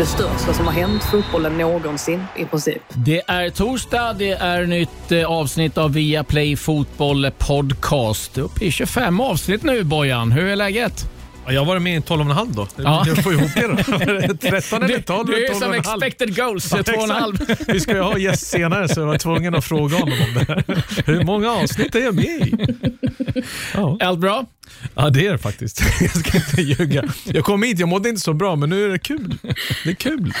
Det största som har hänt fotbollen någonsin i princip. Det är torsdag, det är nytt eh, avsnitt av Viaplay Fotboll Podcast. Upp i 25 avsnitt nu Bojan. Hur är läget? Ja, jag varit med i 12,5 då. Ja. Jag får ihop det då. 13 eller 12 Du är eller som 12,5. expected goals, Ja, 2,5. exakt. Vi ska ju ha gäst senare så jag var tvungen att fråga honom om det här. Hur många avsnitt är jag med i? Ja, Allt bra? ja det är det faktiskt. Jag ska inte ljuga. Jag kom hit, jag mådde inte så bra, men nu är det kul. Det är kul.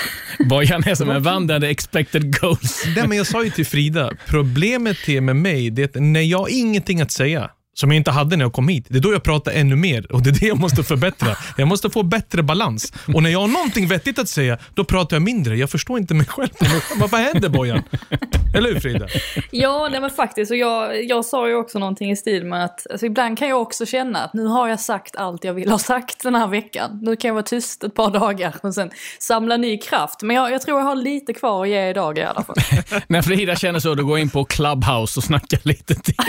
Bojan är som en vandrande expected goals. Det, men jag sa ju till Frida, problemet är med mig, det är att när jag har ingenting att säga, som jag inte hade när jag kom hit. Det är då jag pratar ännu mer och det är det jag måste förbättra. Jag måste få bättre balans. Och när jag har någonting vettigt att säga, då pratar jag mindre. Jag förstår inte mig själv. Vad, vad händer Bojan? Eller hur Frida? Ja, nej men faktiskt. Och jag, jag sa ju också någonting i stil med att alltså, ibland kan jag också känna att nu har jag sagt allt jag vill ha sagt den här veckan. Nu kan jag vara tyst ett par dagar och sen samla ny kraft. Men jag, jag tror jag har lite kvar att ge idag i alla fall. När Frida känner så, då går jag in på Clubhouse och snackar lite till.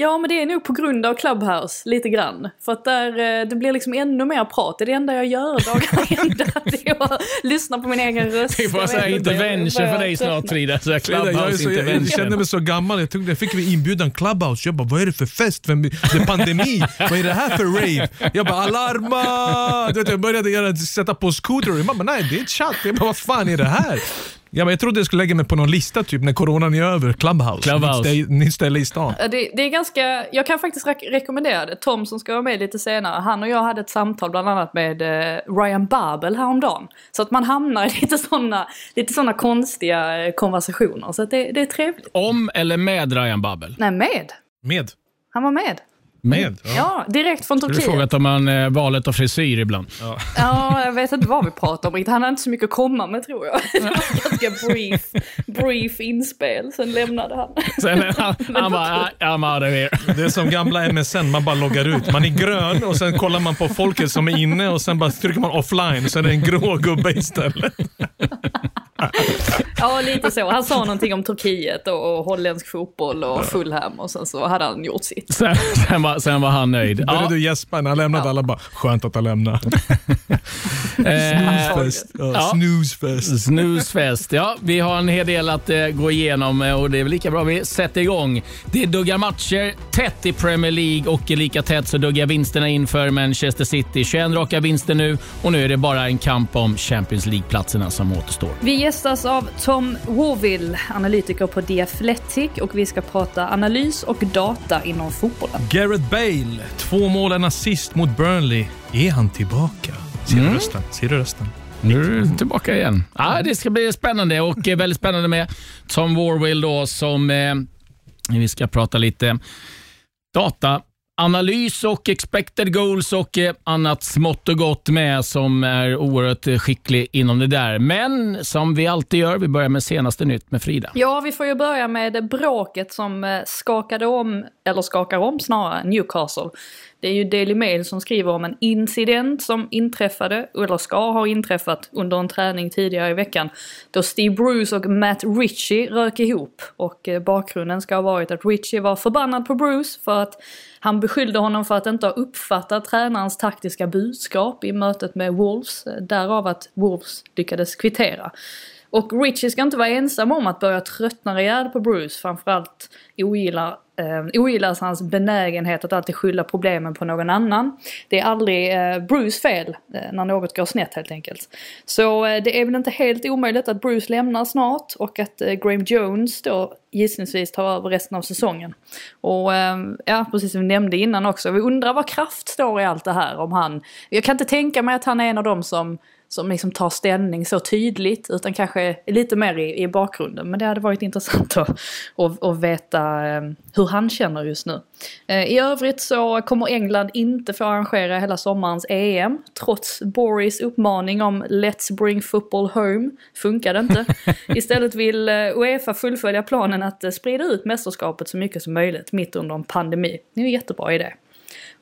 Ja, men det är nog på grund av Clubhouse, lite grann. För att där, eh, det blir liksom ännu mer prat. Det är det enda jag gör dagarna ända. Det är att lyssna på min egen röst. Jag säga vet inte, jag intervention för dig snart. Frida. Så jag, är Clubhouse så, jag intervention. kände mig så gammal. Jag, jag fick vi inbjudan Clubhouse. Jag bara, vad är det för fest? Vem, det är pandemi. vad är det här för rave? Jag bara, alarma! Du vet, jag började göra, sätta på scooter. Mamma, nej det är chatt. Jag bara, vad fan är det här? Jag, bara, jag trodde jag skulle lägga mig på någon lista typ när coronan är över. Clubhouse. Clubhouse. Nytt ställe- Nytt ställe i stan. Ja, Det, det är ganska, jag kan faktiskt re- rekommendera det. Tom som ska vara med lite senare, han och jag hade ett samtal bland annat med eh, Ryan Babel häromdagen. Så att man hamnar i lite sådana lite såna konstiga eh, konversationer. Så att det, det är trevligt. Om eller med Ryan Babel? Nej, med. Med. Han var med. Med? Ja, direkt från Du har Turkiet. frågat om man eh, valet av frisyr ibland. Ja, jag vet inte vad vi pratar om riktigt. Han hade inte så mycket att komma med tror jag. Det var ganska brief, brief inspel, sen lämnade han. Sen, han, han bara, "Ah, I'm out of here. Det är som gamla MSN, man bara loggar ut. Man är grön och sen kollar man på folket som är inne och sen bara trycker man offline sen är det en grå gubbe istället. Ja, lite så. Han sa någonting om Turkiet och, och holländsk fotboll och Fulham och sen så hade han gjort sitt. Sen, sen, var, sen var han nöjd. Började Ja, du gäspa när han lämnade? Alla bara, skönt att han lämnade. eh, Snoozefest. Ja, Ja. Snoozefest. Snusfest. Ja, vi har en hel del att eh, gå igenom eh, och det är väl lika bra vi sätter igång. Det duggar matcher tätt i Premier League och lika tätt så duggar vinsterna inför Manchester City. 21 raka vinster nu och nu är det bara en kamp om Champions League-platserna som återstår. Vi gästas av Tom Warville, analytiker på The Athletic och vi ska prata analys och data inom fotbollen. Gareth Bale, två mål, en assist mot Burnley. Är han tillbaka? Ser du rösten? Ser du rösten? Nu är du tillbaka igen. Ja, det ska bli spännande och eh, väldigt spännande med Tom Warwill då som eh, vi ska prata lite data analys och expected goals och eh, annat smått och gott med som är oerhört eh, skicklig inom det där. Men som vi alltid gör, vi börjar med senaste nytt med Frida. Ja, vi får ju börja med bråket som eh, skakade om, eller skakar om snarare, Newcastle. Det är ju Daily Mail som skriver om en incident som inträffade, eller ska ha inträffat, under en träning tidigare i veckan. Då Steve Bruce och Matt Ritchie rök ihop. Och eh, bakgrunden ska ha varit att Ritchie var förbannad på Bruce för att han beskyllde honom för att inte ha uppfattat tränarens taktiska budskap i mötet med Wolves. Eh, därav att Wolves lyckades kvittera. Och Richie ska inte vara ensam om att börja tröttna rejält på Bruce. Framförallt ogillar, eh, ogillas hans benägenhet att alltid skylla problemen på någon annan. Det är aldrig eh, Bruce fel eh, när något går snett helt enkelt. Så eh, det är väl inte helt omöjligt att Bruce lämnar snart och att eh, Graham Jones då gissningsvis tar över resten av säsongen. Och eh, ja, precis som vi nämnde innan också, vi undrar vad kraft står i allt det här om han. Jag kan inte tänka mig att han är en av dem som som liksom tar ställning så tydligt utan kanske lite mer i, i bakgrunden. Men det hade varit intressant att, att, att veta eh, hur han känner just nu. Eh, I övrigt så kommer England inte få arrangera hela sommarens EM trots Boris uppmaning om Let's bring football home. Funkade inte. Istället vill eh, Uefa fullfölja planen att eh, sprida ut mästerskapet så mycket som möjligt mitt under en pandemi. Det är en jättebra idé.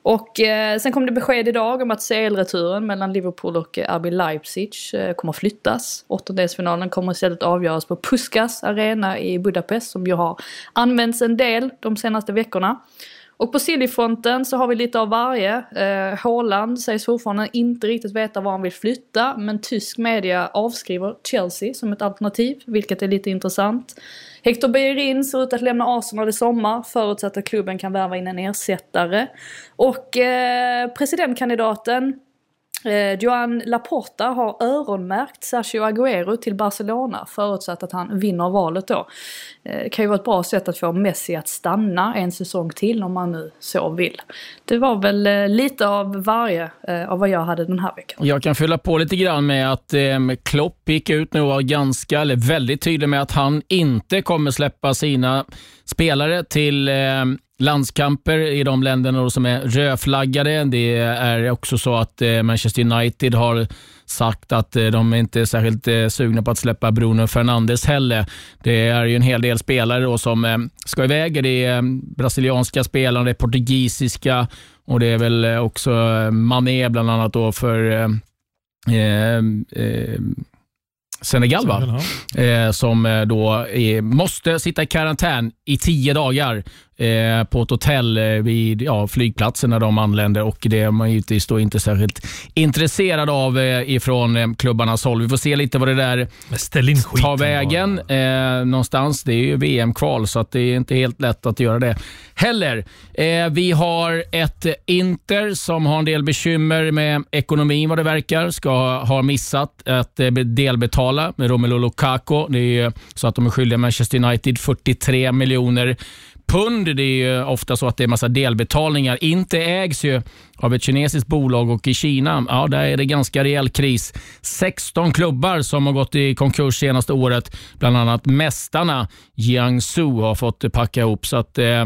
Och eh, sen kom det besked idag om att CL-returen mellan Liverpool och eh, RB Leipzig eh, kommer flyttas. Åttondelsfinalen kommer istället avgöras på Puskas arena i Budapest som ju har använts en del de senaste veckorna. Och på Sillyfronten så har vi lite av varje. Eh, Haaland sägs fortfarande inte riktigt veta var han vill flytta men tysk media avskriver Chelsea som ett alternativ, vilket är lite intressant. Hector Bellerin ser ut att lämna Arsenal i sommar förutsatt att klubben kan värva in en ersättare. Och eh, presidentkandidaten Eh, Joan Laporta har öronmärkt Sergio Agüero till Barcelona förutsatt att han vinner valet då. Eh, det kan ju vara ett bra sätt att få Messi att stanna en säsong till om man nu så vill. Det var väl eh, lite av varje eh, av vad jag hade den här veckan. Jag kan fylla på lite grann med att eh, Klopp gick ut nu och var ganska, eller väldigt tydlig med att han inte kommer släppa sina spelare till eh, landskamper i de länderna som är rödflaggade. Det är också så att eh, Manchester United har sagt att eh, de inte är särskilt eh, sugna på att släppa Bruno Fernandes heller. Det är ju en hel del spelare som ska iväg. Det är brasilianska spelare, det är portugisiska och det är väl också Mané bland annat då för eh, eh, Senegal, va? Eh, som då är, måste sitta i karantän i tio dagar eh, på ett hotell eh, vid ja, flygplatsen när de anländer och det är man givetvis då inte särskilt intresserad av eh, ifrån eh, klubbarnas håll. Vi får se lite vad det där tar vägen eh, någonstans. Det är ju VM-kval så att det är inte helt lätt att göra det heller. Vi har ett Inter som har en del bekymmer med ekonomin vad det verkar. Ska ha missat att delbetala med Romelu Lukaku. Det är så att de är skyldiga Manchester United 43 miljoner pund. Det är ju ofta så att det är massa delbetalningar. Inte ägs ju av ett kinesiskt bolag och i Kina, ja, där är det ganska rejäl kris. 16 klubbar som har gått i konkurs senaste året. Bland annat Mästarna Jiangsu har fått packa ihop. Så att, eh,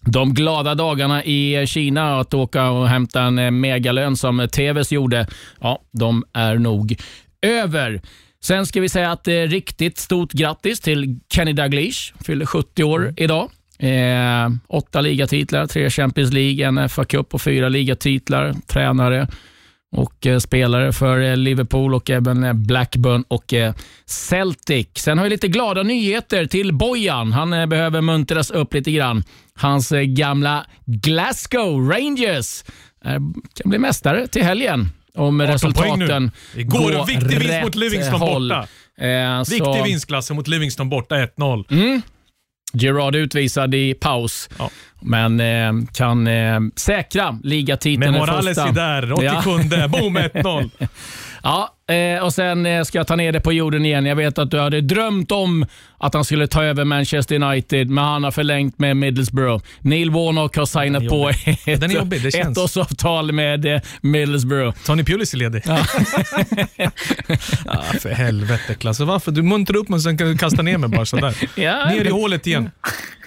de glada dagarna i Kina att åka och hämta en eh, megalön som TVs gjorde, ja, de är nog över. Sen ska vi säga att är riktigt stort grattis till Kenny Dalglish. Fyller 70 år mm. idag. Eh, åtta ligatitlar, tre Champions League, en FA Cup och fyra ligatitlar. Tränare och eh, spelare för eh, Liverpool och även eh, Blackburn och eh, Celtic. Sen har vi lite glada nyheter till Bojan. Han eh, behöver muntras upp lite grann. Hans eh, gamla Glasgow Rangers kan bli mästare till helgen om resultaten Igår, går viktig vinst mot Livingston håll. borta. Viktig vinstklasse mot Livingston borta, 1-0. Mm. Gerard utvisad i paus, ja. men eh, kan eh, säkra ligatiteln. Med Morales i där, 87 ja. boom 1-0. ja, eh, och sen eh, ska jag ta ner det på jorden igen. Jag vet att du hade drömt om att han skulle ta över Manchester United, men han har förlängt med Middlesbrough. Neil Warnock har signat på ett, Den är jobbig, det känns. ettårsavtal med eh, Middlesbrough. Tony Pulis är ledig. Ja. ja, för helvete Klasse. Varför? Du muntrar upp mig och sen kan du kasta ner mig bara sådär. Ja, ner i hålet igen.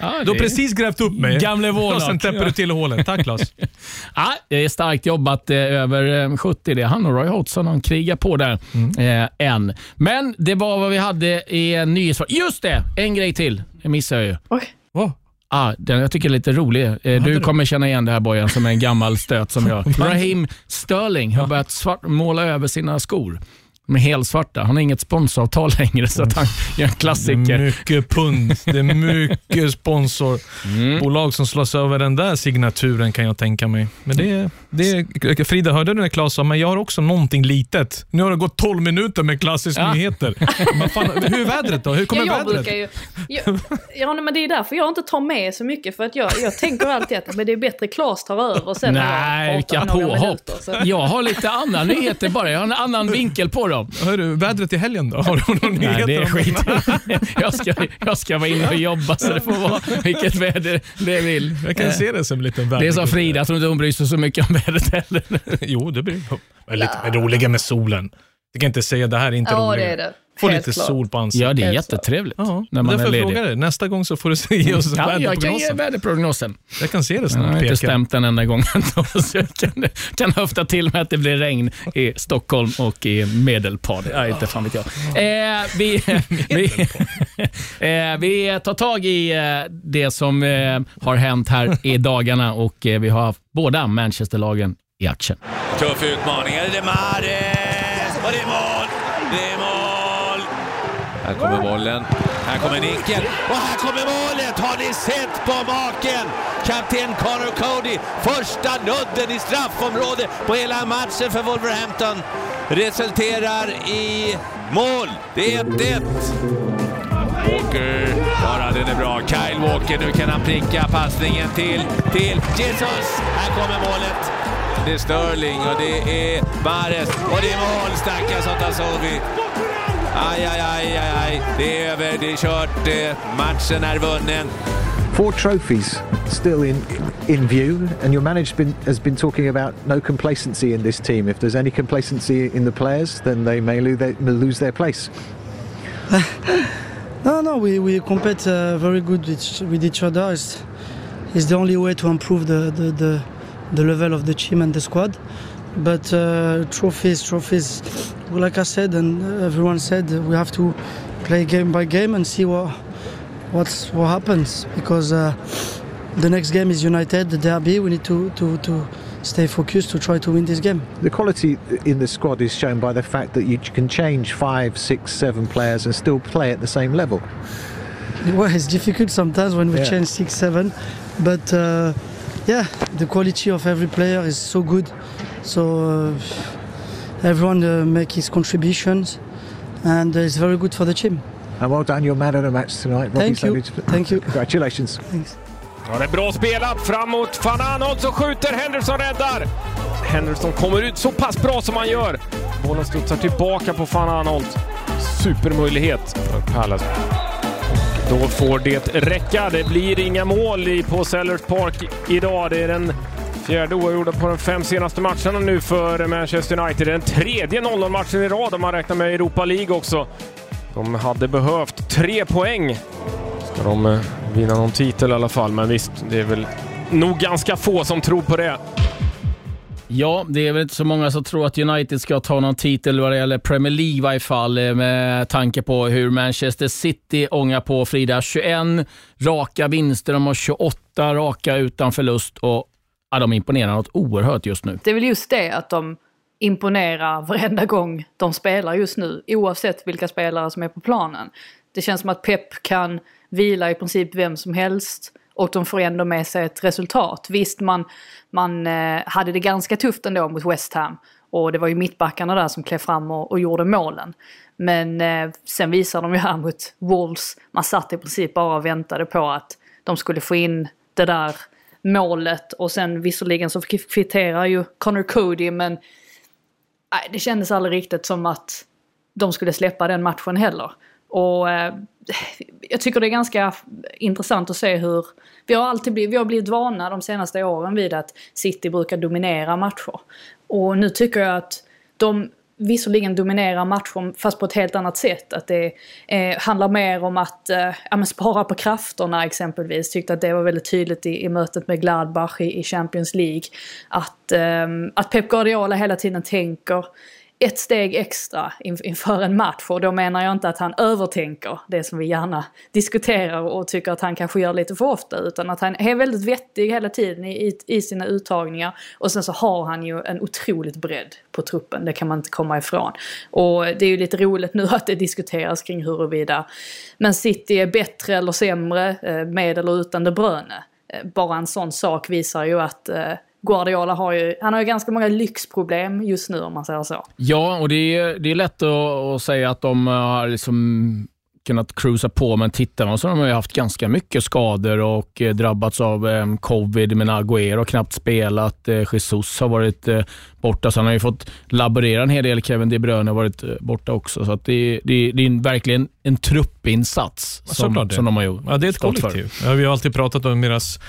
Ja, du har precis grävt upp mig. Gamle Warnock. Och sen täpper du till hålet. Tack Klas. ja, det är starkt jobbat eh, över 70. Eh, det. Han och Roy Hodgson de krigar på där mm. eh, än. Men det var vad vi hade i nyhetsvar. Just Just det, en grej till. Det missade jag ju. Oj. Oh. Ah, den jag tycker är lite rolig. Eh, du kommer känna igen det här Bojan som är en gammal stöt som jag. Raheem Sterling har börjat svart, måla över sina skor med helsvarta. Han har inget sponsoravtal längre, så att han gör en klassiker. Det är mycket pund. Det är mycket sponsorbolag mm. som slåss över den där signaturen kan jag tänka mig. Men det, det, Frida, hörde du när Claes sa, men jag har också någonting litet. Nu har det gått 12 minuter med klassiska ja. nyheter. Men fan, hur är vädret då? Hur kommer ja, vädret? Ju, jag, ja, men det är därför jag inte tar med så mycket. För att jag, jag tänker alltid att men det är bättre Claes tar över sen Nej, vilka påhopp. Jag har lite andra nyheter bara. Jag har en annan vinkel på dem. Hörru, vädret i helgen då? Har du någon Nej, det är skit. jag, ska, jag ska vara inne och jobba så det får vara vilket väder det vill. Jag kan se det som en liten väder. Det är som Frida, jag tror inte hon bryr sig så mycket om vädret heller. jo, det bryr hon Lite mer roliga med solen. Jag kan inte säga det här är inte Ja, roligt. det är det. Få Helt lite klart. sol på ansiktet. Ja, det är Helt jättetrevligt Ja, när man är därför ledig. frågar jag. Nästa gång så får du se oss Ja, jag kan ge väderprognosen. väderprognosen. Jag kan se det snart. har inte stämt en enda gång så jag kan, kan höfta till med att det blir regn i Stockholm och i Medelpad. Ja, inte fan vet jag. Eh, vi, vi, eh, vi tar tag i eh, det som eh, har hänt här i dagarna och eh, vi har haft båda Manchesterlagen i action. Tuff utmaning. Är det Mahrez? Och det är mål! Det är mål! Här kommer bollen. Här kommer nicken. Och här kommer målet! Har ni sett på maken? Kapten Connor Cody. Första nudden i straffområdet på hela matchen för Wolverhampton. Resulterar i mål. Det är 1-1. Walker, Bara den är bra. Kyle Walker, nu kan han pricka passningen till, till Jesus. Här kommer målet. Det är Sterling och det är Bares. och det är mål, stackars Otasovi. Aj, aj, aj, aj, aj. Det är över, det är kört, matchen är vunnen. Four trophies still in in view, and your manager been, has been talking about no complacency in this team. If there's any complacency in the players, then they may lose their, may lose their place. No, no, we, we compete uh, very good with, with each other. It's, it's the only way to improve the, the, the, the level of the team and the squad. But uh, trophies, trophies, well, like I said and everyone said, we have to play game by game and see what what's, what happens because uh, the next game is United, the derby. We need to, to, to stay focused to try to win this game. The quality in the squad is shown by the fact that you can change five, six, seven players and still play at the same level. Well, it's difficult sometimes when we Yeah. change six, seven, but uh, yeah, the quality of every player is so good. So uh, everyone uh, make his contributions, and uh, it's very good for the team. And well done, you're man of the match tonight. Robbie Thank you. Thank you. Congratulations. Ja, det är bra spelat framåt. Aanholt som skjuter, Henderson räddar. Henderson kommer ut så pass bra som han gör. Bollen studsar tillbaka på van Aanholt. Supermöjlighet för Palace. Då får det räcka. Det blir inga mål i, på Sellers Park idag. Det är den fjärde oavgjorda på de fem senaste matcherna nu för Manchester United. Det är den tredje 0-0-matchen i rad om man räknar med Europa League också. De hade behövt tre poäng Ska de eh, vinna någon titel i alla fall, men visst, det är väl nog ganska få som tror på det. Ja, det är väl inte så många som tror att United ska ta någon titel vad det gäller Premier League i varje fall, eh, med tanke på hur Manchester City ångar på Frida. 21 raka vinster, de har 28 raka utan förlust och ja, de imponerar något oerhört just nu. Det är väl just det att de imponerar varenda gång de spelar just nu, oavsett vilka spelare som är på planen. Det känns som att Pep kan vila i princip vem som helst och de får ändå med sig ett resultat. Visst, man, man eh, hade det ganska tufft ändå mot West Ham och det var ju mittbackarna där som klev fram och, och gjorde målen. Men eh, sen visar de ju här mot Wolves, man satt i princip bara och väntade på att de skulle få in det där målet och sen visserligen så kvitterar ju Connor Cody men nej, det kändes aldrig riktigt som att de skulle släppa den matchen heller. Och eh, jag tycker det är ganska intressant att se hur vi har alltid blivit, vi har blivit vana de senaste åren vid att City brukar dominera matcher. Och nu tycker jag att de visserligen dominerar matchen fast på ett helt annat sätt. Att det eh, handlar mer om att eh, ja, men spara på krafterna exempelvis. Tyckte att det var väldigt tydligt i, i mötet med Gladbach i, i Champions League. Att, eh, att Pep Guardiola hela tiden tänker ett steg extra inför en match och då menar jag inte att han övertänker det som vi gärna diskuterar och tycker att han kanske gör lite för ofta utan att han är väldigt vettig hela tiden i, i, i sina uttagningar och sen så har han ju en otroligt bredd på truppen, det kan man inte komma ifrån. Och det är ju lite roligt nu att det diskuteras kring huruvida Men City är bättre eller sämre eh, med eller utan De Bruyne. Eh, bara en sån sak visar ju att eh, Guardiola har ju, han har ju ganska många lyxproblem just nu om man säger så. Ja, och det är, det är lätt att, att säga att de har liksom kunnat cruisa på, men tittar man så har de ju haft ganska mycket skador och eh, drabbats av eh, covid. Men Agüero har knappt spelat, eh, Jesus har varit eh, borta, så han har ju fått laborera en hel del. Kevin De Bruyne har varit eh, borta också, så att det, det, det är verkligen en truppinsats Ja, som, såklart det. som de har gjort. Ja, det är ett kollektiv. Ja, vi har alltid pratat om deras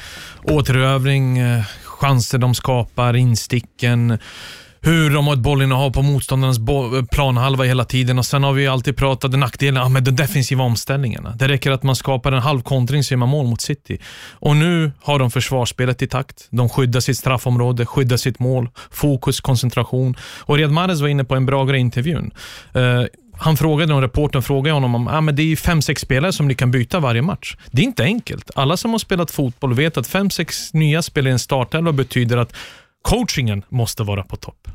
återövring, eh, chanser de skapar, insticken, hur de har ett bollinnehav på motståndarnas bo- planhalva hela tiden och sen har vi alltid pratat om nackdelen ja, med de defensiva omställningarna. Det räcker att man skapar en halv kontring så gör man mål mot City. Och nu har de försvarsspelet i takt. De skyddar sitt straffområde, skyddar sitt mål, fokus, koncentration. Och Riyad Mahrez var inne på en bra grej i intervjun. Eh, han frågade, och reportern frågade honom om ah, men det är fem, sex spelare som ni kan byta varje match. Det är inte enkelt. Alla som har spelat fotboll vet att fem, sex nya spelare i en startelva betyder att coachingen måste vara på topp.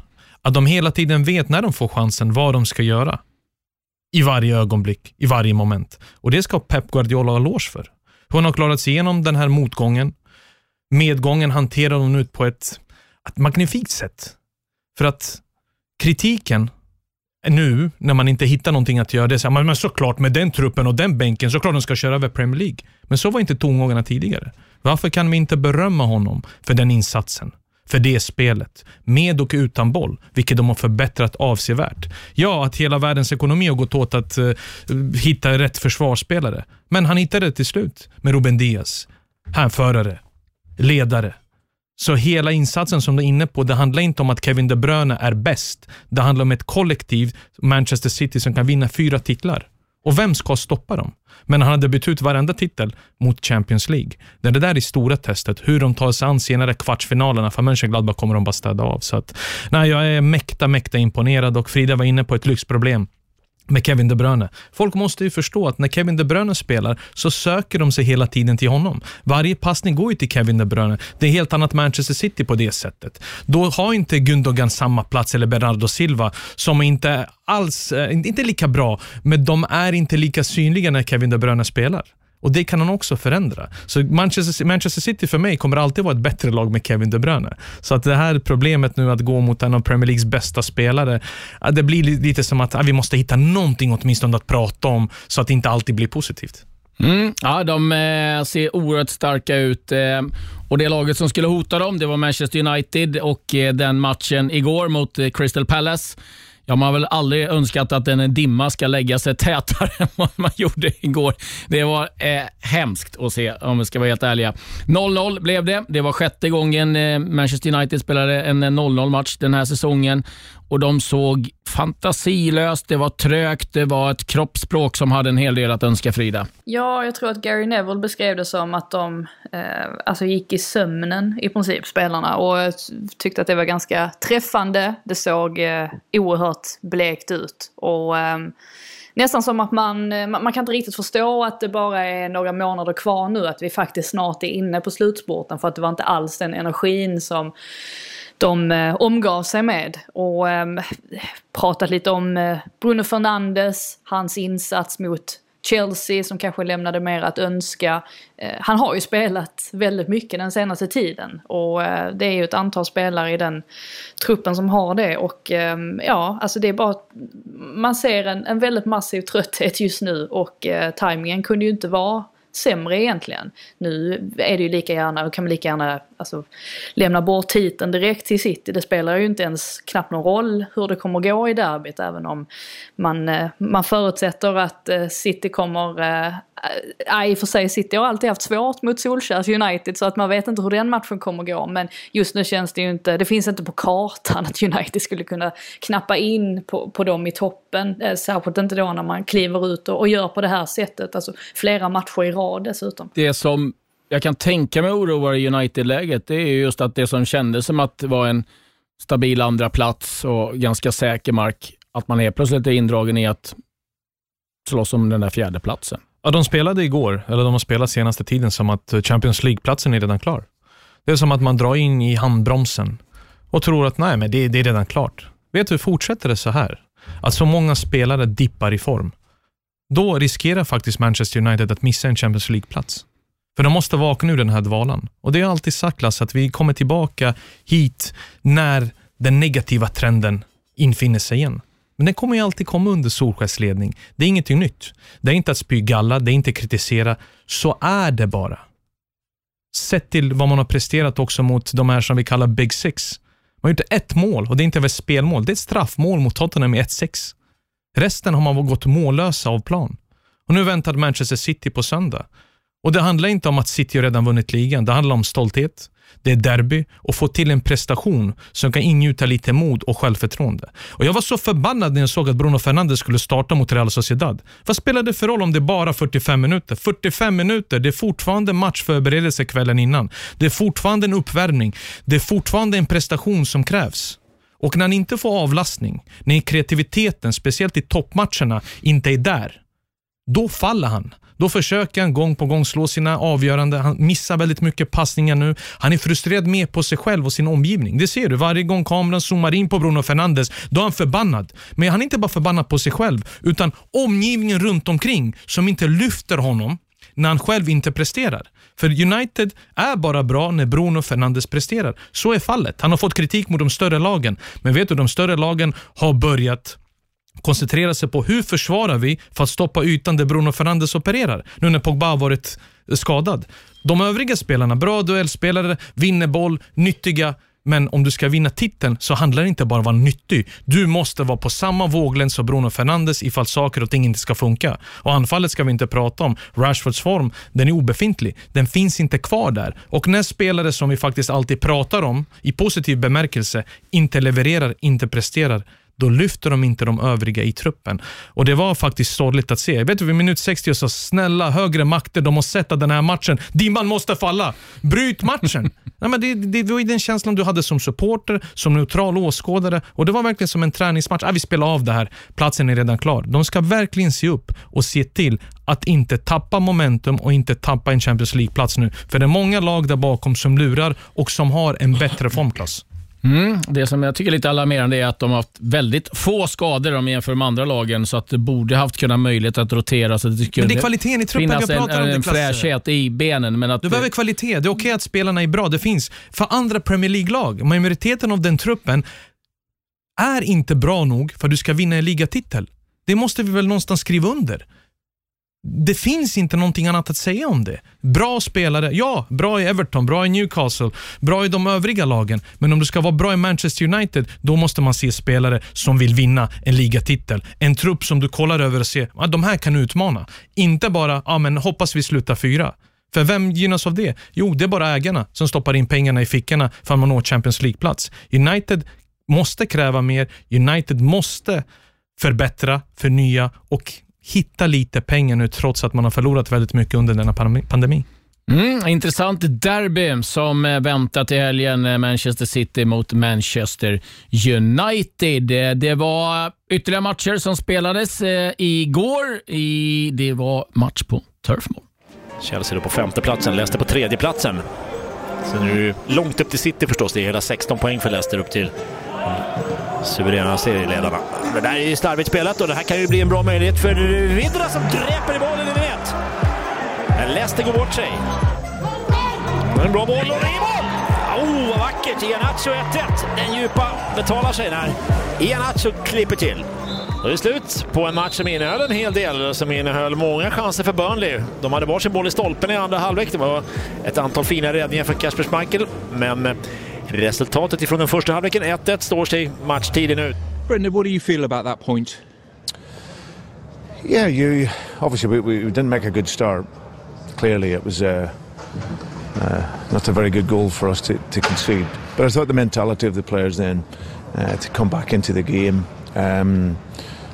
Att de hela tiden vet när de får chansen vad de ska göra. I varje ögonblick, i varje moment. Och det ska Pep Guardiola ha eloge för. Hon har klarat sig igenom den här motgången. Medgången hanterar hon ut på ett, ett magnifikt sätt. För att kritiken nu, när man inte hittar någonting att göra, det så här, men såklart med den truppen och den bänken, såklart de ska köra över Premier League. Men så var inte tongångarna tidigare. Varför kan vi inte berömma honom för den insatsen? För det spelet, med och utan boll, vilket de har förbättrat avsevärt. Ja, att hela världens ekonomi har gått åt att uh, hitta rätt försvarsspelare. Men han hittade det till slut med Ruben Diaz. Hänförare, ledare, så hela insatsen som du är inne på, det handlar inte om att Kevin De Bruyne är bäst. Det handlar om ett kollektiv, Manchester City, som kan vinna fyra titlar. Och vem ska stoppa dem? Men han hade bytt ut varenda titel mot Champions League. Det är det där är stora testet. Hur de tar sig an senare kvartsfinalerna. För Mönchengladbach kommer de bara städa av. Så att, nej, jag är mäkta, mäkta imponerad och Frida var inne på ett lyxproblem med Kevin De Bruyne. Folk måste ju förstå att när Kevin De Bruyne spelar så söker de sig hela tiden till honom. Varje passning går ju till Kevin De Bruyne. Det är helt annat Manchester City på det sättet. Då har inte Gundogan samma plats eller Bernardo Silva som inte alls, eh, inte lika bra, men de är inte lika synliga när Kevin De Bruyne spelar. Och Det kan han också förändra. Så Manchester, Manchester City för mig kommer alltid vara ett bättre lag med Kevin De Bruyne. Så att det här problemet nu att gå mot en av Premier Leagues bästa spelare, det blir lite som att vi måste hitta någonting åtminstone att prata om så att det inte alltid blir positivt. Mm, ja, de eh, ser oerhört starka ut. Eh, och Det laget som skulle hota dem det var Manchester United och eh, den matchen igår mot eh, Crystal Palace Ja, man har väl aldrig önskat att en dimma ska lägga sig tätare än vad man gjorde igår. Det var eh, hemskt att se, om vi ska vara helt ärliga. 0-0 blev det. Det var sjätte gången eh, Manchester United spelade en eh, 0-0 match den här säsongen och de såg fantasilöst, det var trögt, det var ett kroppsspråk som hade en hel del att önska Frida. Ja, jag tror att Gary Neville beskrev det som att de eh, alltså gick i sömnen i princip, spelarna. Och jag tyckte att det var ganska träffande. Det såg eh, oerhört blekt ut. Och eh, nästan som att man, man kan inte riktigt förstå att det bara är några månader kvar nu, att vi faktiskt snart är inne på slutspurten. För att det var inte alls den energin som de eh, omgav sig med. Och eh, pratat lite om eh, Bruno Fernandes, hans insats mot Chelsea som kanske lämnade mer att önska. Eh, han har ju spelat väldigt mycket den senaste tiden och eh, det är ju ett antal spelare i den truppen som har det och eh, ja, alltså det är bara man ser en, en väldigt massiv trötthet just nu och eh, tajmingen kunde ju inte vara sämre egentligen. Nu är det ju lika gärna, kan man lika gärna alltså, lämna bort titeln direkt till City. Det spelar ju inte ens knappt någon roll hur det kommer gå i derbyt även om man, eh, man förutsätter att eh, City kommer Äh, i och för sig, City har alltid haft svårt mot Solskjaers United så att man vet inte hur den matchen kommer gå. Men just nu känns det ju inte, det finns inte på kartan att United skulle kunna knappa in på, på dem i toppen. Särskilt inte då när man kliver ut och, och gör på det här sättet, alltså flera matcher i rad dessutom. Det som jag kan tänka mig oroar i United-läget, det är just att det som kändes som att det var en stabil andra plats och ganska säker mark, att man är plötsligt är indragen i att slåss om den där fjärde platsen. Ja, de spelade igår, eller de har spelat senaste tiden, som att Champions League-platsen är redan klar. Det är som att man drar in i handbromsen och tror att nej, men det, det är redan klart. Vet du, fortsätter det så här, att så många spelare dippar i form, då riskerar faktiskt Manchester United att missa en Champions League-plats. För de måste vakna ur den här dvalan. Och det har alltid sagt Lasse, att vi kommer tillbaka hit när den negativa trenden infinner sig igen. Men den kommer ju alltid komma under Solskjaers ledning. Det är ingenting nytt. Det är inte att spy galla, det är inte att kritisera. Så är det bara. Sett till vad man har presterat också mot de här som vi kallar Big Six. Man har gjort ett mål och det är inte ett spelmål. Det är ett straffmål mot Tottenham med 1-6. Resten har man gått mållösa av plan. Och nu väntar Manchester City på söndag. Och Det handlar inte om att City redan vunnit ligan. Det handlar om stolthet. Det är derby och få till en prestation som kan ingjuta lite mod och självförtroende. Och Jag var så förbannad när jag såg att Bruno Fernandes skulle starta mot Real Sociedad. Vad spelar det för roll om det är bara 45 minuter? 45 minuter, det är fortfarande matchförberedelse kvällen innan. Det är fortfarande en uppvärmning. Det är fortfarande en prestation som krävs. Och när han inte får avlastning, när kreativiteten, speciellt i toppmatcherna, inte är där, då faller han. Då försöker han gång på gång slå sina avgörande. Han missar väldigt mycket passningar nu. Han är frustrerad med på sig själv och sin omgivning. Det ser du. Varje gång kameran zoomar in på Bruno Fernandes, då är han förbannad. Men han är inte bara förbannad på sig själv, utan omgivningen runt omkring som inte lyfter honom när han själv inte presterar. För United är bara bra när Bruno Fernandes presterar. Så är fallet. Han har fått kritik mot de större lagen, men vet du, de större lagen har börjat koncentrera sig på hur försvarar vi för att stoppa ytan där Bruno Fernandes opererar, nu när Pogba har varit eh, skadad. De övriga spelarna, bra duellspelare, vinner boll, nyttiga, men om du ska vinna titeln så handlar det inte bara om att vara nyttig. Du måste vara på samma våglängd som Bruno Fernandes ifall saker och ting inte ska funka. Och anfallet ska vi inte prata om. Rashfords form, den är obefintlig. Den finns inte kvar där. Och när spelare som vi faktiskt alltid pratar om, i positiv bemärkelse, inte levererar, inte presterar, då lyfter de inte de övriga i truppen. Och Det var faktiskt sorgligt att se. Jag vet vid minut 60 så snälla högre makter, de sett att den här matchen, dimman måste falla. Bryt matchen! Nej, men det, det, det var den känslan du hade som supporter, som neutral åskådare och det var verkligen som en träningsmatch. Ah, vi spelar av det här, platsen är redan klar. De ska verkligen se upp och se till att inte tappa momentum och inte tappa en Champions League-plats nu. För det är många lag där bakom som lurar och som har en bättre formklass. Mm, det som jag tycker är lite alarmerande är att de har haft väldigt få skador om jämför med andra lagen, så att det borde haft kunnat möjlighet att rotera. Så det men det är kvaliteten i truppen vi pratar en, om. En fräschhet i benen. Men att du behöver kvalitet. Det är okej okay att spelarna är bra. Det finns. För andra Premier League-lag, majoriteten av den truppen är inte bra nog för att du ska vinna en ligatitel. Det måste vi väl någonstans skriva under. Det finns inte någonting annat att säga om det. Bra spelare, ja, bra i Everton, bra i Newcastle, bra i de övriga lagen. Men om du ska vara bra i Manchester United, då måste man se spelare som vill vinna en ligatitel. En trupp som du kollar över och ser, att de här kan utmana. Inte bara, ja men hoppas vi slutar fyra. För vem gynnas av det? Jo, det är bara ägarna som stoppar in pengarna i fickorna för att man når Champions League-plats. United måste kräva mer, United måste förbättra, förnya och hitta lite pengar nu trots att man har förlorat väldigt mycket under denna pandemi. Mm, intressant derby som eh, väntar till helgen. Eh, Manchester City mot Manchester United. Eh, det var ytterligare matcher som spelades igår. I, det var match på Turf Moor. Chelsea då på femte platsen, Leicester på tredje platsen. Sen är det långt upp till City förstås. Det är hela 16 poäng för Leicester upp till suveräna serieledarna. Det där är ju slarvigt spelat och det här kan ju bli en bra möjlighet för Vidra som dräper i bollen i nät. Men Leicester går bort sig. En bra boll och det är mål! Oh, vad vackert! Ianacho 1-1. Den djupa betalar sig när Ianacho klipper till. Då är det slut på en match som innehöll en hel del, som innehöll många chanser för Burnley. De hade varsin boll i stolpen i andra halvlek. Det var ett antal fina räddningar för Kasper Schmeichel, men Resultatet ifrån den första halvleken 1-1 står sig matchtiden ut. Brendan, what do you feel about that point? Yeah, you obviously we, we didn't make a good start. Clearly, it was uh, uh, not a very good goal for us to, to concede. But I thought the mentality of the players then uh, to come back into the game, um,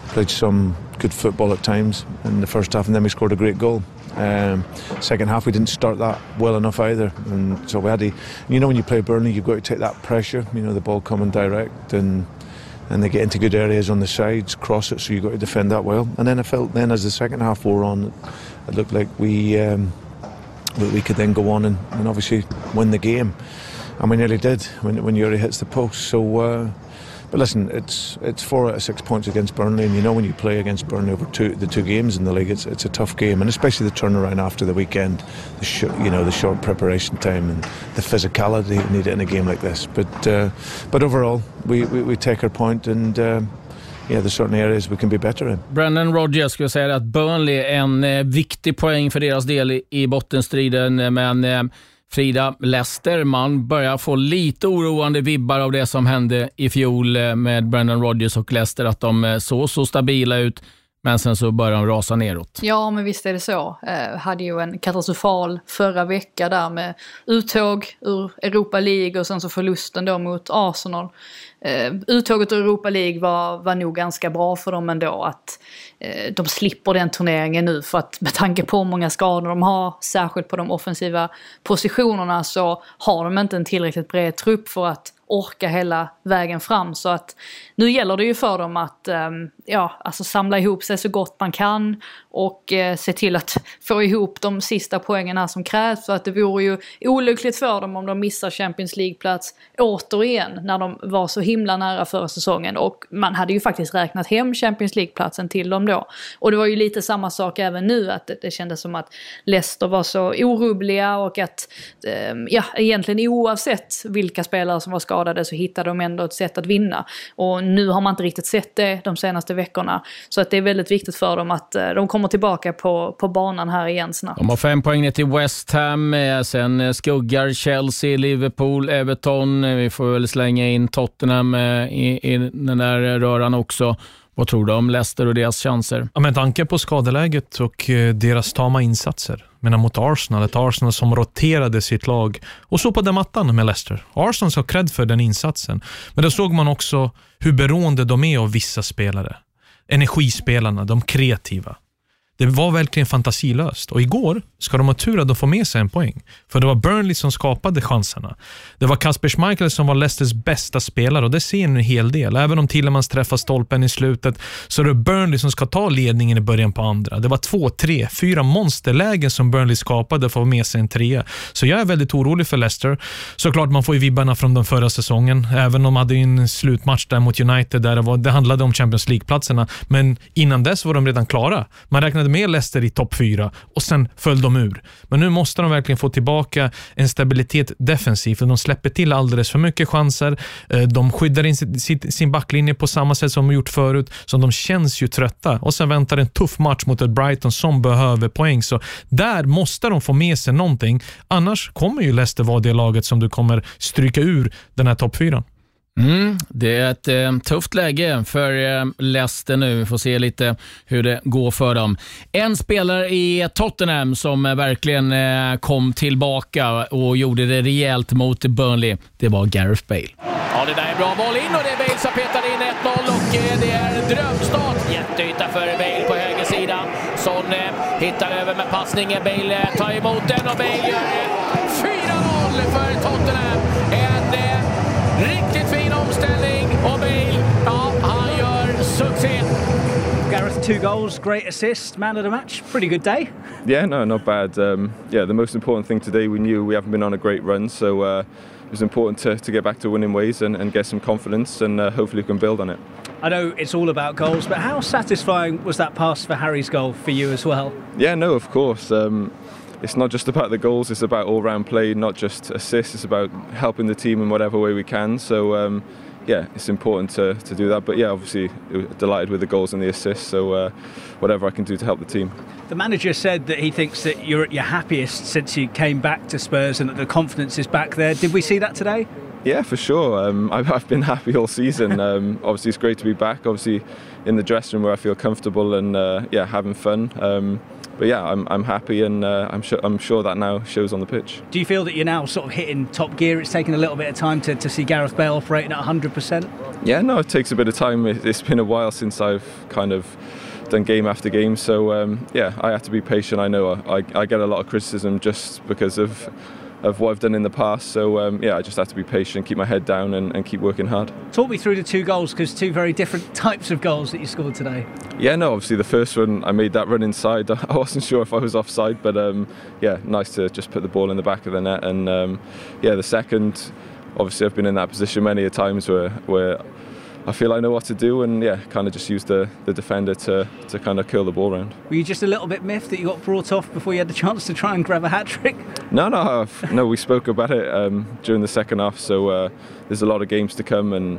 played some good football at times in the first half, and then we scored a great goal. Um, second half, we didn't start that well enough either, and so we had to. You know, when you play Burnley, you've got to take that pressure. You know, the ball coming direct, and and they get into good areas on the sides, cross it, so you've got to defend that well. And then I felt then as the second half wore on, it looked like we um, we, could then go on and, and obviously win the game, and we nearly did when when Yuri hits the post. So. Uh, but listen, it's it's four out of six points against Burnley, and you know when you play against Burnley over two the two games in the league, it's it's a tough game, and especially the turnaround after the weekend, the sh- you know the short preparation time and the physicality needed in a game like this. But uh, but overall, we, we, we take our point and. Uh, yeah, there's certain areas we can be better in. Brendan Rodgers skulle säga att Burnley är en eh, viktig poäng för deras del i, bottenstriden, men eh, Frida, Leicester, man börjar få lite oroande vibbar av det som hände i fjol eh, med Brendan Rodgers och Leicester, att de eh, såg så stabila ut men sen så börjar de rasa neråt. Ja, men visst är det så. Eh, hade ju en katastrofal förra vecka där med uttåg ur Europa League och sen så förlusten då mot Arsenal. Eh, uttåget ur Europa League var, var nog ganska bra för dem ändå. Att eh, de slipper den turneringen nu för att med tanke på hur många skador de har, särskilt på de offensiva positionerna, så har de inte en tillräckligt bred trupp för att orka hela vägen fram. Så att nu gäller det ju för dem att eh, ja, alltså samla ihop sig så gott man kan och eh, se till att få ihop de sista poängen som krävs. För att det vore ju olyckligt för dem om de missar Champions League-plats återigen när de var så himla nära förra säsongen. Och man hade ju faktiskt räknat hem Champions League-platsen till dem då. Och det var ju lite samma sak även nu, att det, det kändes som att Leicester var så orubbliga och att eh, ja, egentligen oavsett vilka spelare som var skadade så hittade de ändå ett sätt att vinna. Och nu har man inte riktigt sett det de senaste veckorna. Så att det är väldigt viktigt för dem att eh, de kommer tillbaka på, på banan här igen snabbt. De har fem poäng ner till West Ham, eh, sen eh, skuggar Chelsea, Liverpool, Everton. Vi får väl slänga in Tottenham i, i den där röran också. Vad tror du om Leicester och deras chanser? Ja, med tanke på skadeläget och eh, deras tama insatser menar mot Arsenal, ett Arsenal som roterade sitt lag och sopade mattan med Leicester. Arsenal ska ha cred för den insatsen, men då såg man också hur beroende de är av vissa spelare. Energispelarna, de kreativa. Det var verkligen fantasilöst och igår ska de ha tur att de får med sig en poäng. För det var Burnley som skapade chanserna. Det var Kasper Schmeichel som var Leicesters bästa spelare och det ser ni en hel del. Även om Tillemans träffar stolpen i slutet så är det Burnley som ska ta ledningen i början på andra. Det var två, tre, fyra monsterlägen som Burnley skapade för att få med sig en trea. Så jag är väldigt orolig för Leicester. Såklart man får ju vibbarna från den förra säsongen. Även om de hade en slutmatch där mot United där det, var, det handlade om Champions League-platserna. Men innan dess var de redan klara. Man räknade med Leicester i topp fyra och sen föll de ur. Men nu måste de verkligen få tillbaka en stabilitet defensivt, för de släpper till alldeles för mycket chanser. Eh, de skyddar in sin backlinje på samma sätt som de gjort förut, så de känns ju trötta. Och sen väntar en tuff match mot ett Brighton som behöver poäng, så där måste de få med sig någonting. Annars kommer ju Leicester vara det laget som du kommer stryka ur den här topp fyran. Mm, det är ett eh, tufft läge för eh, Leicester nu. Vi får se lite hur det går för dem. En spelare i Tottenham som eh, verkligen eh, kom tillbaka och gjorde det rejält mot Burnley, det var Gareth Bale. Ja, det där är bra boll in och det är Bale som petar in 1-0 och eh, det är drömstart. Jätteyta för Bale på höger sida. Son eh, hittar över med passningen. Bale eh, tar emot den och Bale gör eh, 4-0 för Tottenham. Och Bale, ja, han gör succé. Gareth, two goals, great assist, man of the match. Pretty good day. Yeah, no, not bad. Um, yeah, the most important thing today, we knew we haven't been on a great run, so uh, it was important to, to get back to winning ways and, and get some confidence, and uh, hopefully we can build on it. I know it's all about goals, but how satisfying was that pass for Harry's goal for you as well? Yeah, no, of course. Um, it's not just about the goals, it's about all round play, not just assists, it's about helping the team in whatever way we can. So, um, yeah, it's important to, to do that. But yeah, obviously, delighted with the goals and the assists. So, uh, whatever I can do to help the team. The manager said that he thinks that you're at your happiest since you came back to Spurs and that the confidence is back there. Did we see that today? Yeah, for sure. Um, I've, I've, been happy all season. Um, obviously, it's great to be back. Obviously, in the dressing room where I feel comfortable and uh, yeah, having fun. Um, but yeah, I'm, I'm happy and uh, I'm, sure, I'm sure that now shows on the pitch. Do you feel that you're now sort of hitting top gear? It's taken a little bit of time to, to see Gareth Bale operating at 100%? Yeah, no, it takes a bit of time. It's been a while since I've kind of done game after game. So um, yeah, I have to be patient. I know I, I get a lot of criticism just because of of what I've done in the past. So um, yeah, I just have to be patient, keep my head down, and, and keep working hard. Talk me through the two goals because two very different types of goals that you scored today. Yeah, no, obviously the first one I made that run inside. I wasn't sure if I was offside, but um, yeah, nice to just put the ball in the back of the net. And um, yeah, the second, obviously I've been in that position many a times where where I feel I know what to do, and yeah, kind of just use the, the defender to, to kind of curl the ball around. Were you just a little bit miffed that you got brought off before you had the chance to try and grab a hat trick? No, no, no. We spoke about it um, during the second half, so uh, there's a lot of games to come, and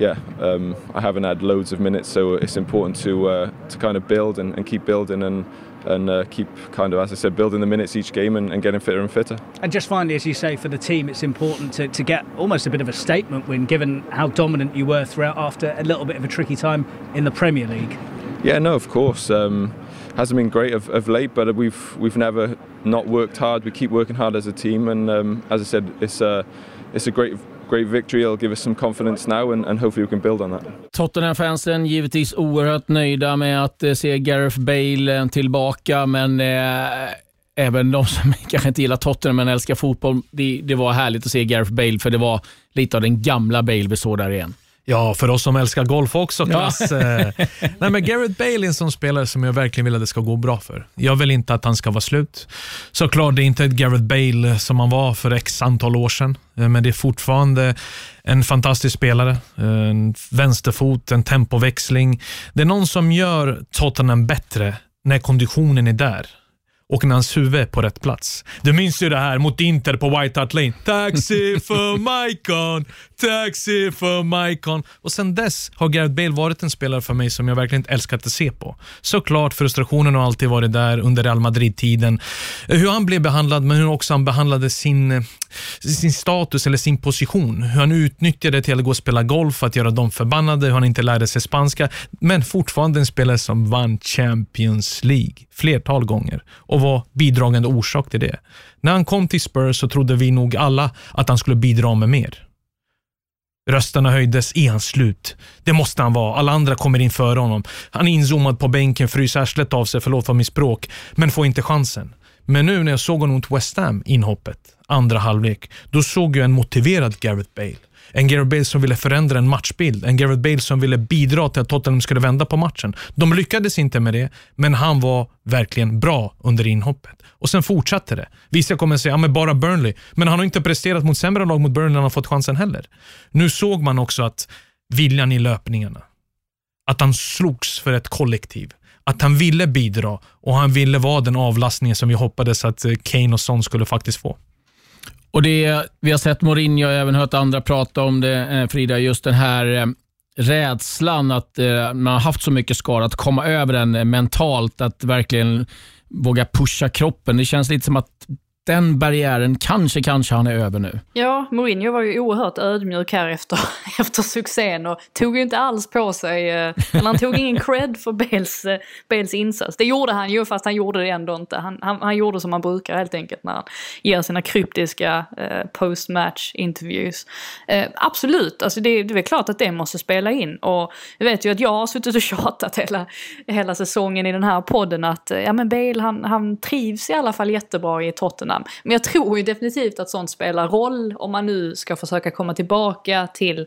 yeah, um, I haven't had loads of minutes, so it's important to uh, to kind of build and, and keep building and and uh, keep kind of, as I said, building the minutes each game and, and, getting fitter and fitter. And just finally, as you say, for the team, it's important to, to get almost a bit of a statement win, given how dominant you were throughout after a little bit of a tricky time in the Premier League. Yeah, no, of course. Um, hasn't been great of, of late, but we've we've never not worked hard. We keep working hard as a team, and um, as I said, it's a it's a great great victory. will give us some confidence now, and, and hopefully we can build on that. Tottenham-fansen givetvis oerhört nöjda med att eh, se Gareth Bale eh, tillbaka, men eh, även de som kanske inte gillar Tottenham men älskar fotboll, det, det var härligt att se Gareth Bale, för det var lite av den gamla Bale vi såg där igen. Ja, för oss som älskar golf också Ja. klass. Eh, Nej, men Gareth Bale är en sån spelare som jag verkligen vill att det ska gå bra för. Jag vill inte att han ska vara slut. Såklart, det är inte ett Gareth Bale som han var för x antal år sedan, eh, men det är fortfarande en fantastisk spelare. En vänsterfot, en tempoväxling. Det är någon som gör Tottenham bättre när konditionen är där och när hans huvud är på rätt plats. Du minns ju det här mot Inter på White Hart Lane. Taxi för Maicon, taxi för Maicon. Och sen dess har Gareth Bale varit en spelare för mig som jag verkligen älskat att se på. Såklart, frustrationen har alltid varit där under Real Madrid-tiden. Hur han blev behandlad, men hur också han behandlade sin, sin status eller sin position. Hur han utnyttjade till att gå och spela golf, att göra dem förbannade, hur han inte lärde sig spanska. Men fortfarande en spelare som vann Champions League flertal gånger och var bidragande orsak till det. När han kom till Spurs så trodde vi nog alla att han skulle bidra med mer. Rösterna höjdes. Är han slut? Det måste han vara. Alla andra kommer in före honom. Han är inzoomad på bänken, fryser arslet av sig, förlåt för mitt språk, men får inte chansen. Men nu när jag såg honom mot West Ham, inhoppet, andra halvlek, då såg jag en motiverad Gareth Bale. En Gareth Bale som ville förändra en matchbild. En Gareth Bale som ville bidra till att Tottenham skulle vända på matchen. De lyckades inte med det, men han var verkligen bra under inhoppet. Och sen fortsatte det. Vissa kommer att säga, ja men bara Burnley. Men han har inte presterat mot sämre lag mot Burnley när han har fått chansen heller. Nu såg man också att viljan i löpningarna, att han slogs för ett kollektiv. Att han ville bidra och han ville vara den avlastningen som vi hoppades att eh, Kane och Son skulle faktiskt få. Och det, Vi har sett Mourinho och även hört andra prata om det, eh, Frida, just den här eh, rädslan att eh, man har haft så mycket skada, att komma över den mentalt, att verkligen våga pusha kroppen. Det känns lite som att den barriären kanske, kanske han är över nu. Ja, Mourinho var ju oerhört ödmjuk här efter, efter succén och tog ju inte alls på sig, eh, eller han tog ingen cred för Bales, eh, Bales insats. Det gjorde han ju, fast han gjorde det ändå inte. Han, han, han gjorde som han brukar helt enkelt när han ger sina kryptiska eh, post-match interviews. Eh, absolut, alltså det, det är klart att det måste spela in. Och jag vet ju att jag har suttit och tjatat hela, hela säsongen i den här podden att eh, ja, men Bale han, han trivs i alla fall jättebra i Tottenham. Men jag tror ju definitivt att sånt spelar roll om man nu ska försöka komma tillbaka till...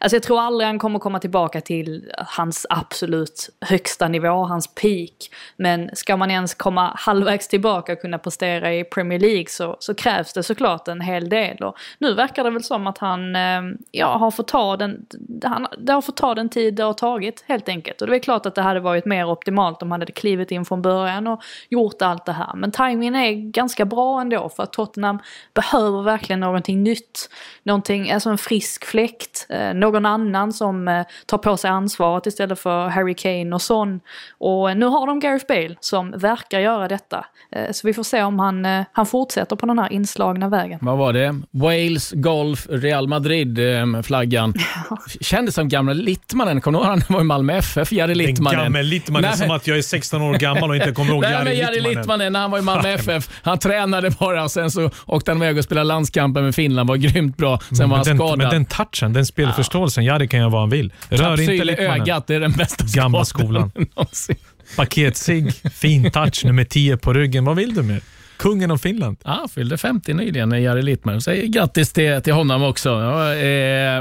Alltså jag tror aldrig han kommer komma tillbaka till hans absolut högsta nivå, hans peak. Men ska man ens komma halvvägs tillbaka och kunna prestera i Premier League så, så krävs det såklart en hel del. Och nu verkar det väl som att han ehm, ja, har fått ta den, han, det har fått ta den tid det har tagit helt enkelt. Och det är klart att det hade varit mer optimalt om han hade klivit in från början och gjort allt det här. Men tajmingen är ganska bra ändå för att Tottenham behöver verkligen någonting nytt. Någonting, alltså en frisk fläkt. Eh, någon annan som eh, tar på sig ansvaret istället för Harry Kane och Son. Och nu har de Gareth Bale som verkar göra detta. Eh, så vi får se om han, han fortsätter på den här inslagna vägen. Vad var det? Wales, Golf, Real Madrid, flaggan. Kändes som gamla Littmanen. Kommer du ihåg han var i Malmö FF, Jari Littmanen? Den gamla Littmanen, Nej, som att jag är 16 år gammal och inte kommer ihåg Nej, Jari men Jari Littmanen. Littmanen, när han var i Malmö FF, han tränade bara, sen så åkte han iväg och spelade landskampen med Finland, var grymt bra. Sen var han den, skadad. men den touchen, den spelförståelsen, Jari kan göra vad han vill. Rör inte Kapsyl i Littmanen. ögat, det är den bästa Gamla skolan. någonsin. Paketsig, fin touch, nummer 10 på ryggen. Vad vill du mer? Kungen av Finland. Ja, fyllde 50 nyligen, Jari Littmanen. Säg grattis till, till honom också. Ja, eh,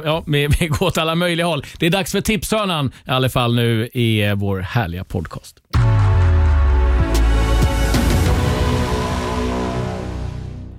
ja, vi, vi går åt alla möjliga håll. Det är dags för tipshörnan i alla fall nu i eh, vår härliga podcast.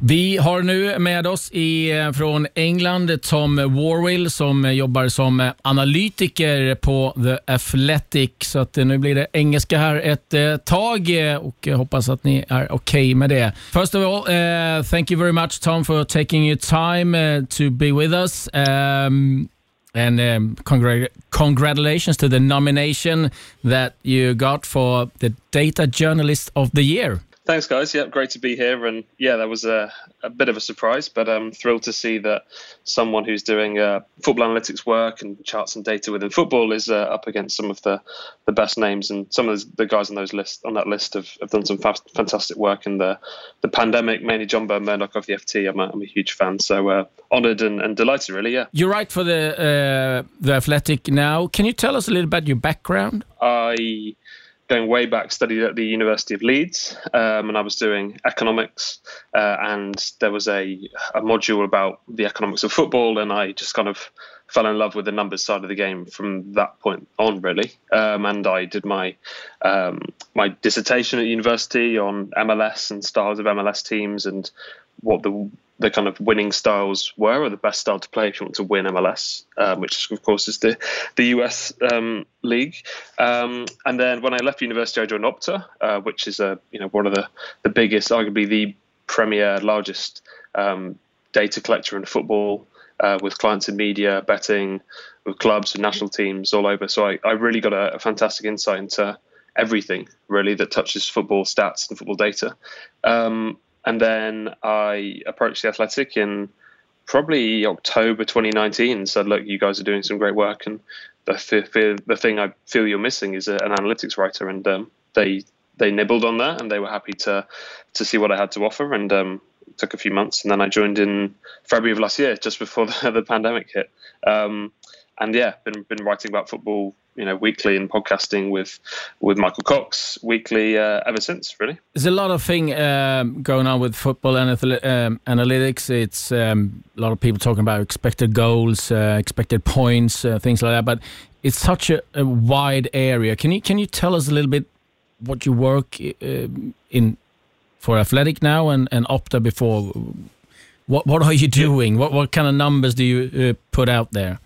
Vi har nu med oss i, eh, från England Tom Warwill som jobbar som analytiker på The Athletic. Så att eh, nu blir det engelska här ett eh, tag och jag hoppas att ni är okej okay med det. First of all, uh, thank you very much Tom for taking your time uh, to be with us. Um, and um, congr congratulations to the nomination that you got for the Data Journalist of the Year. Thanks, guys. Yeah, great to be here. And yeah, that was a, a bit of a surprise, but I'm thrilled to see that someone who's doing uh, football analytics work and charts and data within football is uh, up against some of the, the best names. And some of the guys on those list on that list have, have done some fast, fantastic work in the the pandemic. Mainly John Burn Murdoch of the FT. I'm a, I'm a huge fan, so uh, honoured and, and delighted, really. Yeah. You write for the uh, the Athletic now. Can you tell us a little about your background? I going way back, studied at the University of Leeds, um, and I was doing economics, uh, and there was a, a module about the economics of football, and I just kind of fell in love with the numbers side of the game from that point on, really. Um, and I did my um, my dissertation at university on MLS and styles of MLS teams and what the the kind of winning styles were, or the best style to play if you want to win MLS, um, which of course is the the US um, league. Um, and then when I left university, I joined Opta, uh, which is a you know one of the the biggest, arguably the premier, largest um, data collector in football, uh, with clients in media, betting, with clubs and national teams all over. So I, I really got a, a fantastic insight into everything really that touches football stats and football data. Um, and then I approached the Athletic in probably October 2019. and Said, "Look, you guys are doing some great work, and the the thing I feel you're missing is an analytics writer." And um, they they nibbled on that, and they were happy to to see what I had to offer. And um, it took a few months, and then I joined in February of last year, just before the, the pandemic hit. Um, and yeah, been been writing about football you know weekly and podcasting with with Michael Cox weekly uh, ever since. Really, there's a lot of thing um, going on with football and um, analytics. It's um, a lot of people talking about expected goals, uh, expected points, uh, things like that. But it's such a, a, wide area. Can you can you tell us a little bit what you work uh, in for Athletic now and and Opta before? What what are you doing? What what kind of numbers do you uh, put out there?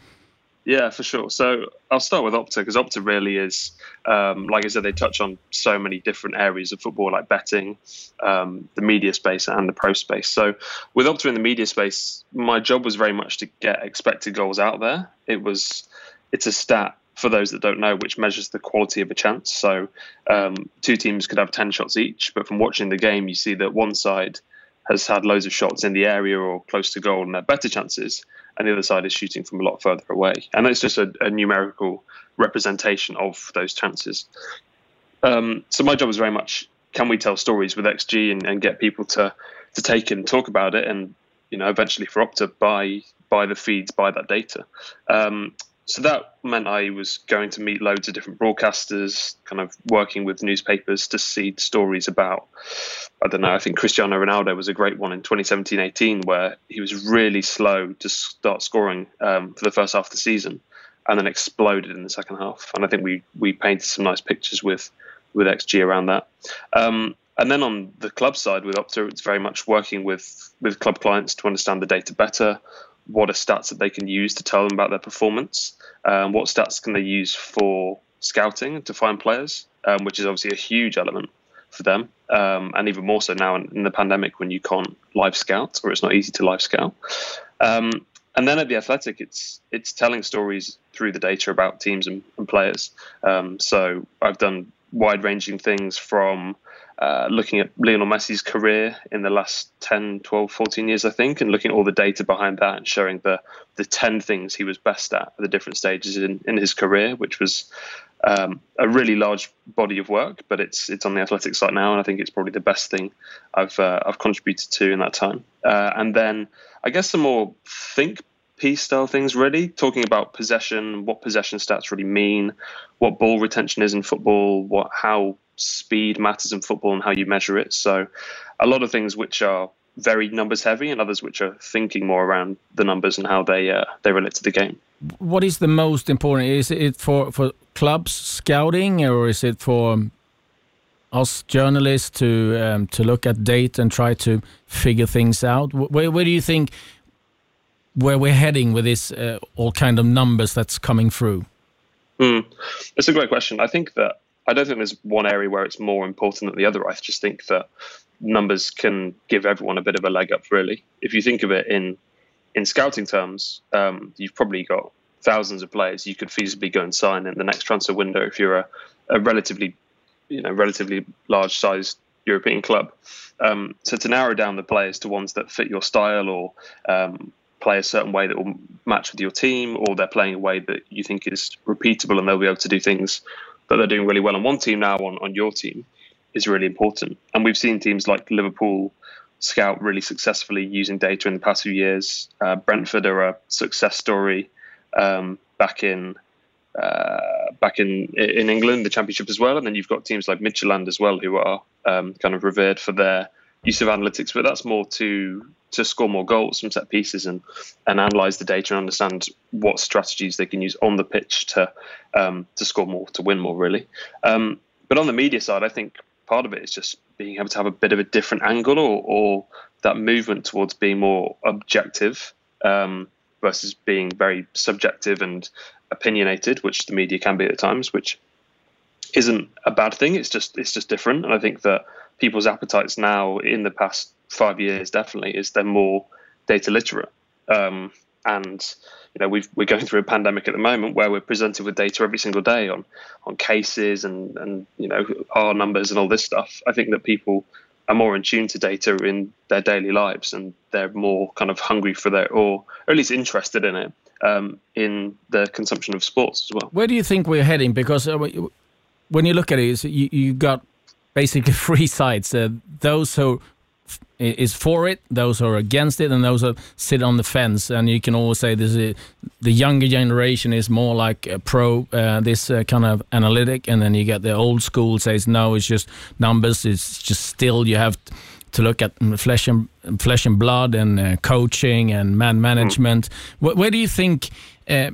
Yeah, for sure. So I'll start with Opta because Opta really is, um, like I said, they touch on so many different areas of football, like betting, um, the media space, and the pro space. So with Opta in the media space, my job was very much to get expected goals out there. It was, it's a stat for those that don't know, which measures the quality of a chance. So um, two teams could have ten shots each, but from watching the game, you see that one side has had loads of shots in the area or close to goal and have better chances and the other side is shooting from a lot further away. And it's just a, a numerical representation of those chances. Um, so my job is very much can we tell stories with XG and, and, get people to to take and talk about it, and you know eventually for Opta buy buy the feeds, buy that data. Um, so that meant I was going to meet loads of different broadcasters, kind of working with newspapers to seed stories about, I don't know, I think Cristiano Ronaldo was a great one in 2017 18, where he was really slow to start scoring um, for the first half of the season and then exploded in the second half. And I think we, we painted some nice pictures with, with XG around that. Um, and then on the club side with Opta, it's very much working with, with club clients to understand the data better, what are stats that they can use to tell them about their performance? Um, what stats can they use for scouting to find players, um, which is obviously a huge element for them, um, and even more so now in, in, the pandemic when you can't live scout or it's not easy to live scout. Um, and then at the Athletic, it's it's telling stories through the data about teams and, and players. Um, so I've done wide ranging things from uh, looking at Lionel Messi's career in the last 10, 12, 14 years, I think, and looking at all the data behind that and showing the, the 10 things he was best at at the different stages in, in his career, which was um, a really large body of work, but it's it's on the athletic site now, and I think it's probably the best thing I've uh, I've contributed to in that time. Uh, and then I guess some more think piece style things, really talking about possession, what possession stats really mean, what ball retention is in football, what how speed matters in football and how you measure it. So, a lot of things which are very numbers heavy, and others which are thinking more around the numbers and how they uh, they relate to the game. What is the most important? Is it for for clubs scouting, or is it for us journalists to um, to look at data and try to figure things out? Where, where do you think where we're heading with this uh, all kind of numbers that's coming through? Mm. It's a great question. I think that I don't think there's one area where it's more important than the other. I just think that numbers can give everyone a bit of a leg up. Really, if you think of it in in scouting terms, um, you've probably got thousands of players you could feasibly go and sign in the next transfer window if you're a, a relatively you know relatively large sized European club. Um, so to narrow down the players to ones that fit your style or um, play a certain way that will match with your team, or they're playing a way that you think is repeatable and they'll be able to do things that they're doing really well on one team now on, on your team is really important. And we've seen teams like Liverpool scout really successfully using data in the past few years. Uh, Brentford are a success story um, back in uh, back in in England, the Championship as well. And then you've got teams like Midtjylland as well, who are um, kind of revered for their use of analytics. But that's more to to score more goals from set pieces and and analyze the data and understand what strategies they can use on the pitch to um, to score more, to win more, really. Um, but on the media side, I think part of it is just being able to have a bit of a different angle or, or that movement towards being more objective um, versus being very subjective and opinionated, which the media can be at times, which isn't a bad thing. It's just it's just different, and I think that people's appetites now in the past five years definitely is they're more data literate. Um, and you know we've, we're going through a pandemic at the moment where we're presented with data every single day on on cases and and you know our numbers and all this stuff. I think that people are more in tune to data in their daily lives and they're more kind of hungry for their or, or at least interested in it um, in the consumption of sports as well. Where do you think we're heading? Because uh, when you look at it, you, you got basically three sides. Uh, those who is for it, those who are against it, and those who sit on the fence. And you can always say this: is, the younger generation is more like pro uh, this uh, kind of analytic, and then you get the old school says no, it's just numbers. It's just still you have to look at flesh and flesh and blood and uh, coaching and man management. Mm. Where, where, do you think? Uh,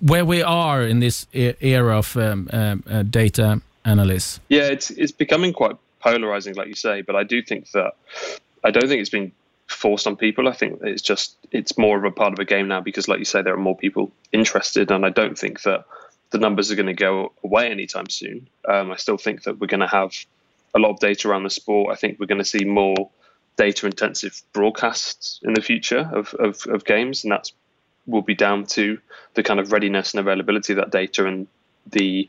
where we are in this era of um, uh, data analysts? Yeah, it's it's becoming quite polarizing, like you say. But I do think that I don't think it's been forced on people. I think it's just it's more of a part of a game now because, like you say, there are more people interested, and I don't think that the numbers are going to go away anytime soon. Um, I still think that we're going to have a lot of data around the sport. I think we're going to see more data intensive broadcasts in the future of, of, of games, and that's will be down to the kind of readiness and availability of that data and the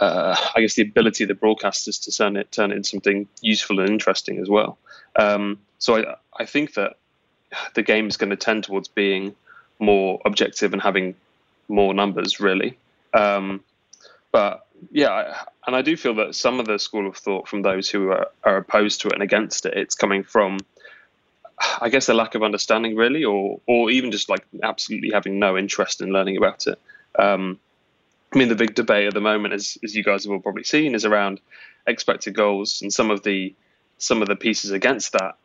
uh, I guess the ability of the broadcasters to turn it turn it into something useful and interesting as well. Um, so I I think that the game is going to tend towards being more objective and having more numbers really. Um, but yeah, and I do feel that some of the school of thought from those who are, are opposed to it and against it, it's coming from I guess a lack of understanding really, or or even just like absolutely having no interest in learning about it. Um, I mean, the big debate at the moment, as as you guys have all probably seen, is around expected goals, and some of the some of the pieces against that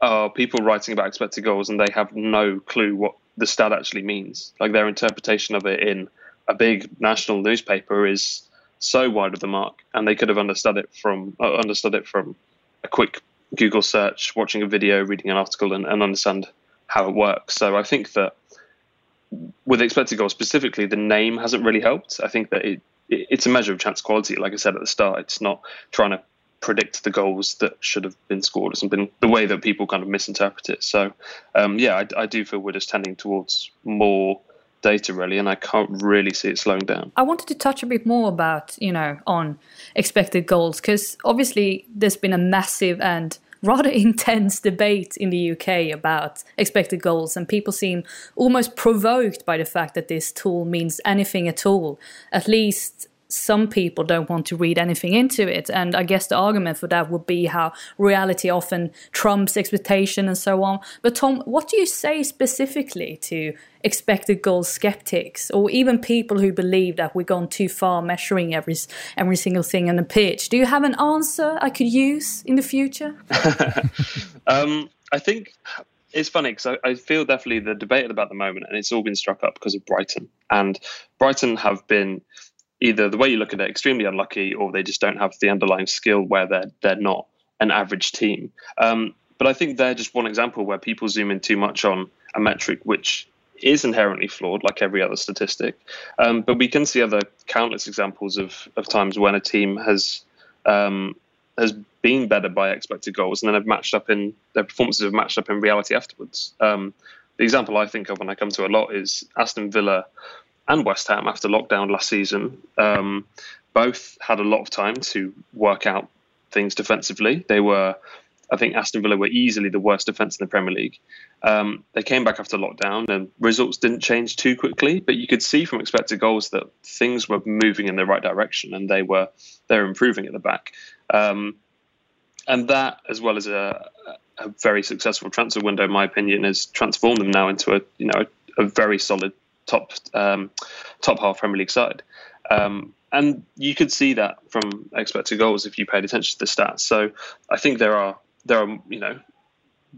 are people writing about expected goals, and they have no clue what the stat actually means. Like their interpretation of it in a big national newspaper is so wide of the mark, and they could have understood it from uh, understood it from a quick Google search, watching a video, reading an article, and, and understand how it works. So I think that with expected goals specifically, the name hasn't really helped. I think that it, it, it's a measure of chance quality. Like I said at the start, it's not trying to predict the goals that should have been scored or something. The way that people kind of misinterpret it. So, um, yeah, I, I do feel we're just tending towards more data really and i can't really see it slowing down i wanted to touch a bit more about you know on expected goals because obviously there's been a massive and rather intense debate in the UK about expected goals, and people seem almost provoked by the fact that this tool means anything at all. At least some people don't want to read anything into it. And I guess the argument for that would be how reality often trumps expectation and so on. But Tom, what do you say specifically to expected goal skeptics or even people who believe that we've gone too far measuring every every single thing on the pitch? Do you have an answer I could use in the future? um, I think it's funny because I, I, feel definitely the debate about the moment, and it's all been struck up because of Brighton. And Brighton have been either the way you look at it extremely unlucky, or they just don't have the underlying skill where they're they're not an average team. Um, but I think they're just one example where people zoom in too much on a metric which is inherently flawed, like every other statistic. Um, but we can see other countless examples of, of times when a team has um, has been better by expected goals, and then have matched up in their performances have matched up in reality afterwards. Um, the example I think of when I come to a lot is Aston Villa and West Ham after lockdown last season. Um, both had a lot of time to work out things defensively. They were, I think, Aston Villa were easily the worst defence in the Premier League. Um, they came back after lockdown, and results didn't change too quickly. But you could see from expected goals that things were moving in the right direction, and they were they're improving at the back. Um, and that, as well as a, a very successful transfer window, in my opinion, has transformed them now into a you know a, a very solid top um, top half Premier League side. Um, and you could see that from expected goals if you paid attention to the stats. So I think there are there are you know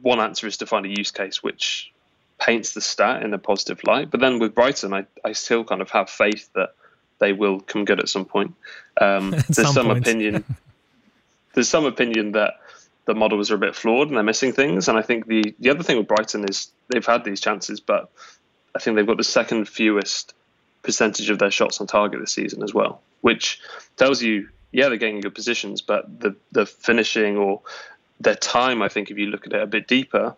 one answer is to find a use case which paints the stat in a positive light. But then with Brighton, I, I still kind of have faith that they will come good at some point. Um, there's some, some opinion there's some opinion that the models are a bit flawed and they're missing things. And I think the the other thing with Brighton is they've had these chances, but I think they've got the second fewest percentage of their shots on target this season as well, which tells you, yeah, they're getting good positions, but the the finishing or their time, I think, if you look at it a bit deeper,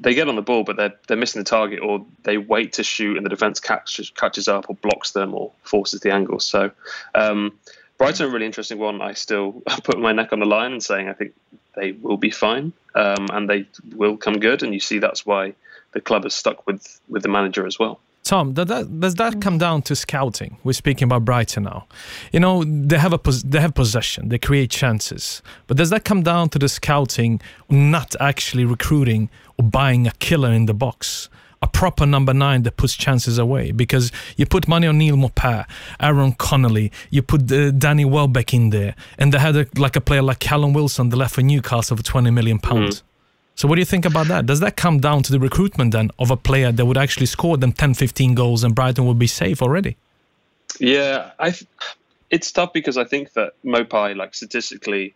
they get on the ball, but they're they're missing the target, or they wait to shoot, and the defense catches catches up, or blocks them, or forces the angle. So, um, Brighton, a really interesting one. I still put my neck on the line and saying I think they will be fine, um, and they will come good. And you see that's why the club is stuck with with the manager as well. Tom, does that, does that come down to scouting? We're speaking about Brighton now. You know, they have a they have possession, they create chances, but does that come down to the scouting, not actually recruiting or buying a killer in the box? A proper number nine that puts chances away because you put money on Neil Maupay, Aaron Connolly, you put uh, Danny Welbeck in there, and they had a, like a player like Callum Wilson, the left for Newcastle for 20 million pounds. Mm. So what do you think about that? Does that come down to the recruitment then of a player that would actually score them 10, 15 goals and Brighton would be safe already? Yeah, I. It's tough because I think that Maupay, like statistically,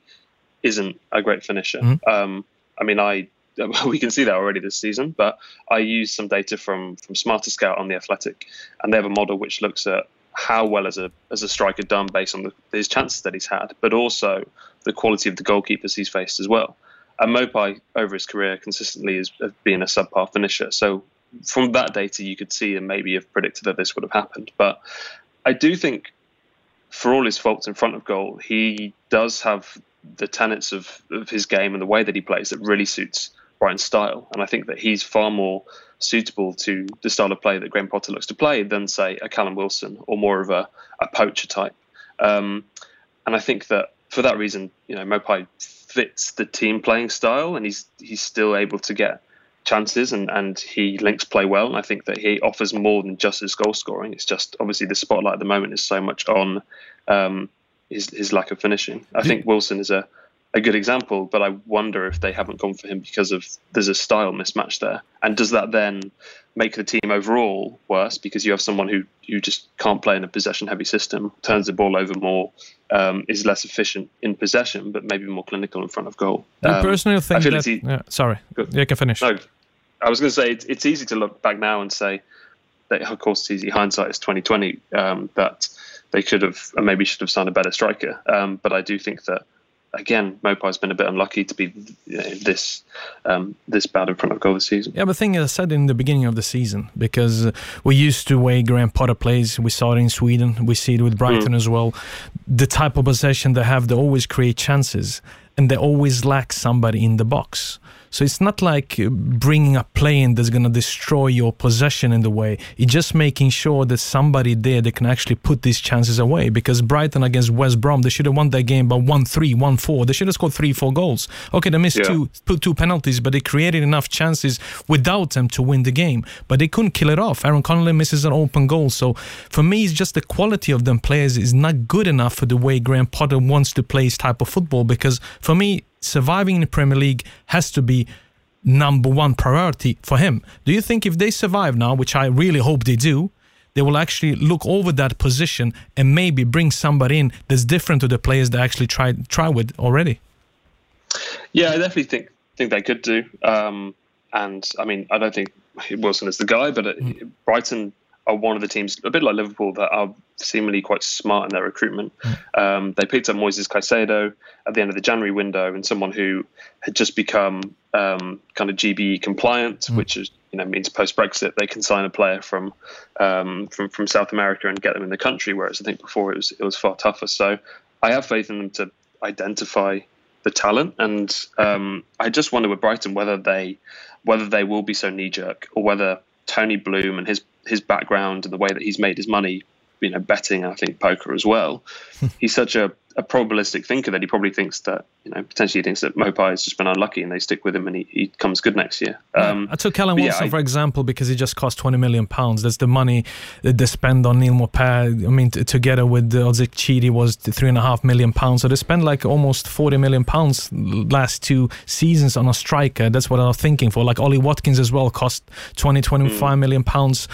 isn't a great finisher. Mm-hmm. Um, I mean, I we can see that already this season, but I use some data from from Smarter Scout on the Athletic, and they have a model which looks at how well as a as a striker done based on the, his chances that he's had, but also the quality of the goalkeepers he's faced as well. And Maupay, over his career, consistently has been a subpar finisher. So from that data, you could see and maybe have predicted that this would have happened. But I do think, for all his faults in front of goal, he does have the tenets of, of his game and the way that he plays that really suits Brighton's style. And I think that he's far more suitable to the style of play that Graham Potter looks to play than, say, a Callum Wilson or more of a, a poacher type. Um, and I think that for that reason, you know, Maupay fits the team playing style, and he's he's still able to get chances and, and he links play well. And I think that he offers more than just his goal scoring. It's just obviously the spotlight at the moment is so much on um, his his lack of finishing. I think Wilson is a a good example, but I wonder if they haven't gone for him because of there's a style mismatch there. And does that then make the team overall worse because you have someone who you just can't play in a possession heavy system, turns the ball over more, um, is less efficient in possession, but maybe more clinical in front of goal. I um, personally think that. Yeah, sorry, Good. you can finish. No, I was going to say it's, it's easy to look back now and say that, of course, it's easy. Hindsight is twenty twenty. Um, that they could have, and maybe should have signed a better striker. Um, but I do think that again, Maupay's been a bit unlucky to be this um, this bad in front of goal this season. Yeah, but the thing I said in the beginning of the season, because we used to way Graham Potter plays, we saw it in Sweden, we see it with Brighton mm. as well. The type of possession they have, they always create chances, and they always lack somebody in the box. So it's not like bringing a plane that's going to destroy your possession in the way. It's just making sure that somebody there that can actually put these chances away. Because Brighton against West Brom, they should have won that game by 1 3, 1 4. They should have scored three, four goals. Okay, they missed yeah. two, put two penalties, but they created enough chances without them to win the game. But they couldn't kill it off. Aaron Connolly misses an open goal. So for me, it's just the quality of them players is not good enough for the way Graham Potter wants to play his type of football. Because for me, surviving in the Premier League has to be number one priority for him. Do you think if they survive now, which I really hope they do, they will actually look over that position and maybe bring somebody in that's different to the players they actually try try with already? Yeah, I definitely think think they could do. Um, and I mean, I don't think Wilson is the guy, but mm. Brighton are one of the teams, a bit like Liverpool, that are seemingly quite smart in their recruitment. Mm. Um, they picked up Moises Caicedo at the end of the January window, and someone who had just become um, kind of GBE compliant, mm. which is you know means post Brexit they can sign a player from um, from from South America and get them in the country, whereas I think before it was it was far tougher. So I have faith in them to identify the talent. And um, I just wonder with Brighton whether they whether they will be so knee jerk or whether Tony Bloom and his his background and the way that he's made his money, you know, betting and I think poker as well. he's such a a probabilistic thinker that he probably thinks that you know potentially he thinks that Mopai has just been unlucky and they stick with him and he, he comes good next year. Um, I took Callum Wilson yeah, I- for example because he just cost 20 million pounds. That's the money that they spend on Neil Maupay. I mean, t- together with uh, Odzik Chidi was three and a half million pounds. So they spent like almost 40 million pounds last two seasons on a striker. That's what I was thinking for. Like Ollie Watkins as well cost 20, 25 million pounds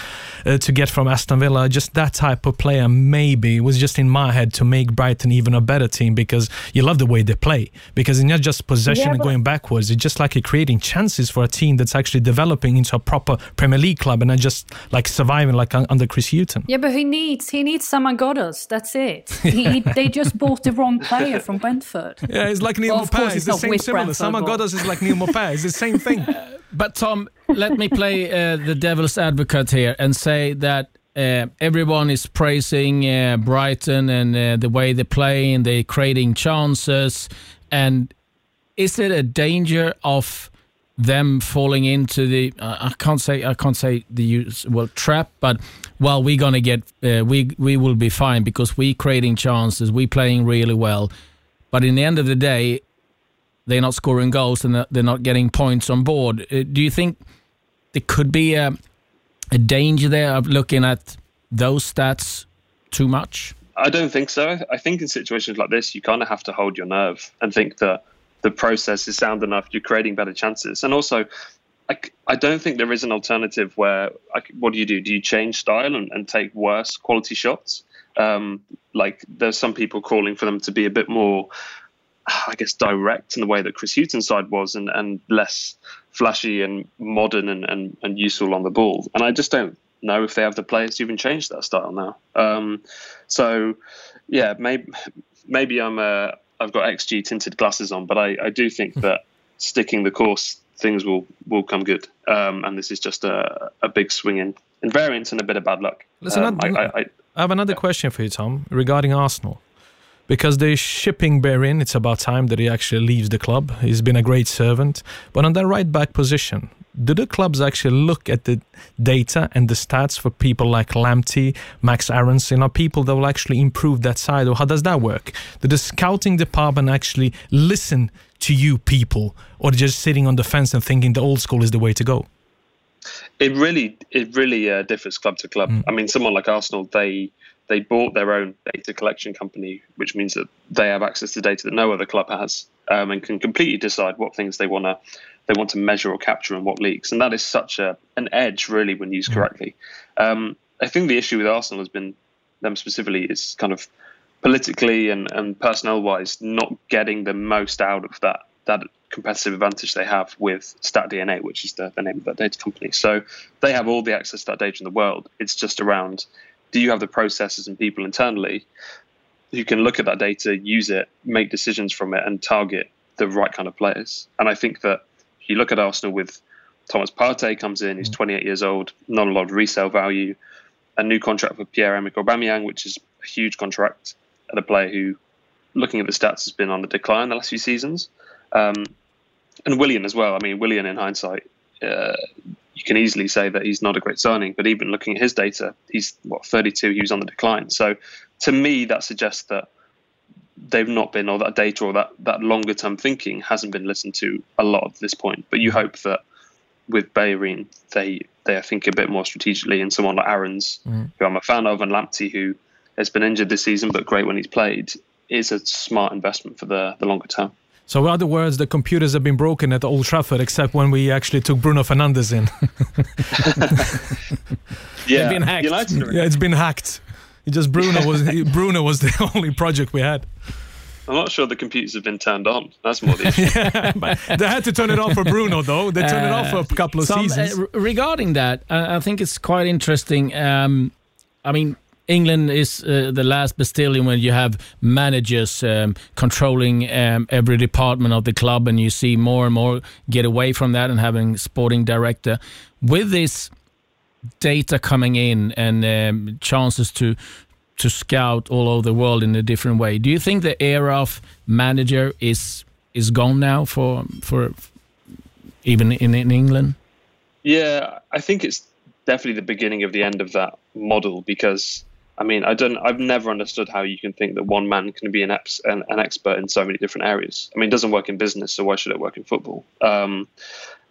uh, to get from Aston Villa. Just that type of player maybe was just in my head to make Brighton even a better team because you love the way they play. Because it's not just possession Yeah, and going backwards. It's just like you're creating chances for a team that's actually developing into a proper Premier League club and not just like surviving like un- under Chris Hughton. Yeah, but he needs he needs Samagodas. That's it. He, he, they just bought the wrong player from Brentford. Yeah, it's like Neil Well, of course It's it's the not same with similar. Brentford, Sama but- Ghoddos is like Neil Maupay. It's the same thing. But Tom, let me play uh, the devil's advocate here and say that uh, everyone is praising uh, Brighton and uh, the way they play and they're creating chances. And is it a danger of them falling into the? I can't say I can't say the use well trap, but well we're gonna get uh, we we will be fine because we're creating chances, we're playing really well. But in the end of the day, they're not scoring goals and they're not getting points on board. Uh, Do you think there could be a, a danger there of looking at those stats too much? I don't think so. I think in situations like this, you kind of have to hold your nerve and think that the process is sound enough. You're creating better chances, and also, I, I don't think there is an alternative where. Like, what do you do? Do you change style and, and take worse quality shots? Um, like, there's some people calling for them to be a bit more, I guess, direct in the way that Chris Hughton's side was, and, and less flashy and modern and, and, and useful on the ball. And I just don't know if they have the players to even change that style now. Um, so, yeah, maybe maybe I'm uh, I've got XG tinted glasses on, but I, I do think that sticking the course, things will will come good. Um, and this is just a, a big swing in, in variance and a bit of bad luck. Listen, Um, I, I, I, I have another question for you, Tom, regarding Arsenal. Because they're shipping Berin, it's about time that he actually leaves the club. He's been a great servant. But on that right back position, do the clubs actually look at the data and the stats for people like Lamptey, Max Aronson, are people that will actually improve that side? Or how does that work? Do the scouting department actually listen to you people? Or just sitting on the fence and thinking the old school is the way to go? it really it really uh, differs club to club. I mean, someone like Arsenal, they they bought their own data collection company, which means that they have access to data that no other club has, um, and can completely decide what things they want to they want to measure or capture and what leaks. And that is such a an edge, really, when used correctly. Um, I think the issue with Arsenal has been them specifically is kind of politically and, and personnel wise not getting the most out of that that competitive advantage they have with StatDNA, which is the, the name of that data company. So they have all the access to that data in the world. It's just around do you have the processes and people internally who can look at that data, use it, make decisions from it, and target the right kind of players? And I think that if you look at Arsenal with Thomas Partey comes in, he's 28 years old, not a lot of resale value, a new contract for Pierre-Emerick Aubameyang, which is a huge contract, and a player who, looking at the stats, has been on the decline the last few seasons. Um, and William as well. I mean, William in hindsight, uh, you can easily say that he's not a great signing, but even looking at his data, he's what 32. He was on the decline. So, to me, that suggests that they've not been, or that data, or that that longer term thinking hasn't been listened to a lot at this point. But you hope that with Bayern, they they think a bit more strategically, and someone like Aaron's, Mm. who I'm a fan of, and Lamptey, who has been injured this season but great when he's played, is a smart investment for the the longer term. So, in other words, the computers have been broken at Old Trafford, except when we actually took Bruno Fernandes in. Yeah, been hacked. United yeah, it's been hacked. It just Bruno was Bruno was the only project we had. I'm not sure the computers have been turned on. That's more the issue. yeah, but they had to turn it off for Bruno, though. They turned it off for a couple of Tom, uh, seasons. re- regarding that, uh, I think it's quite interesting. Um, I mean, England is uh, the last Bastilian when you have managers um, controlling um, every department of the club, and you see more and more get away from that and having sporting director. With this data coming in and um, chances to to scout all over the world in a different way, do you think the era of manager is is gone now for for even in, in England? Yeah, I think it's definitely the beginning of the end of that model because I mean I don't I've never understood how you can think that one man can be an, ex, an, an expert in so many different areas. I mean, it doesn't work in business, so why should it work in football? Um,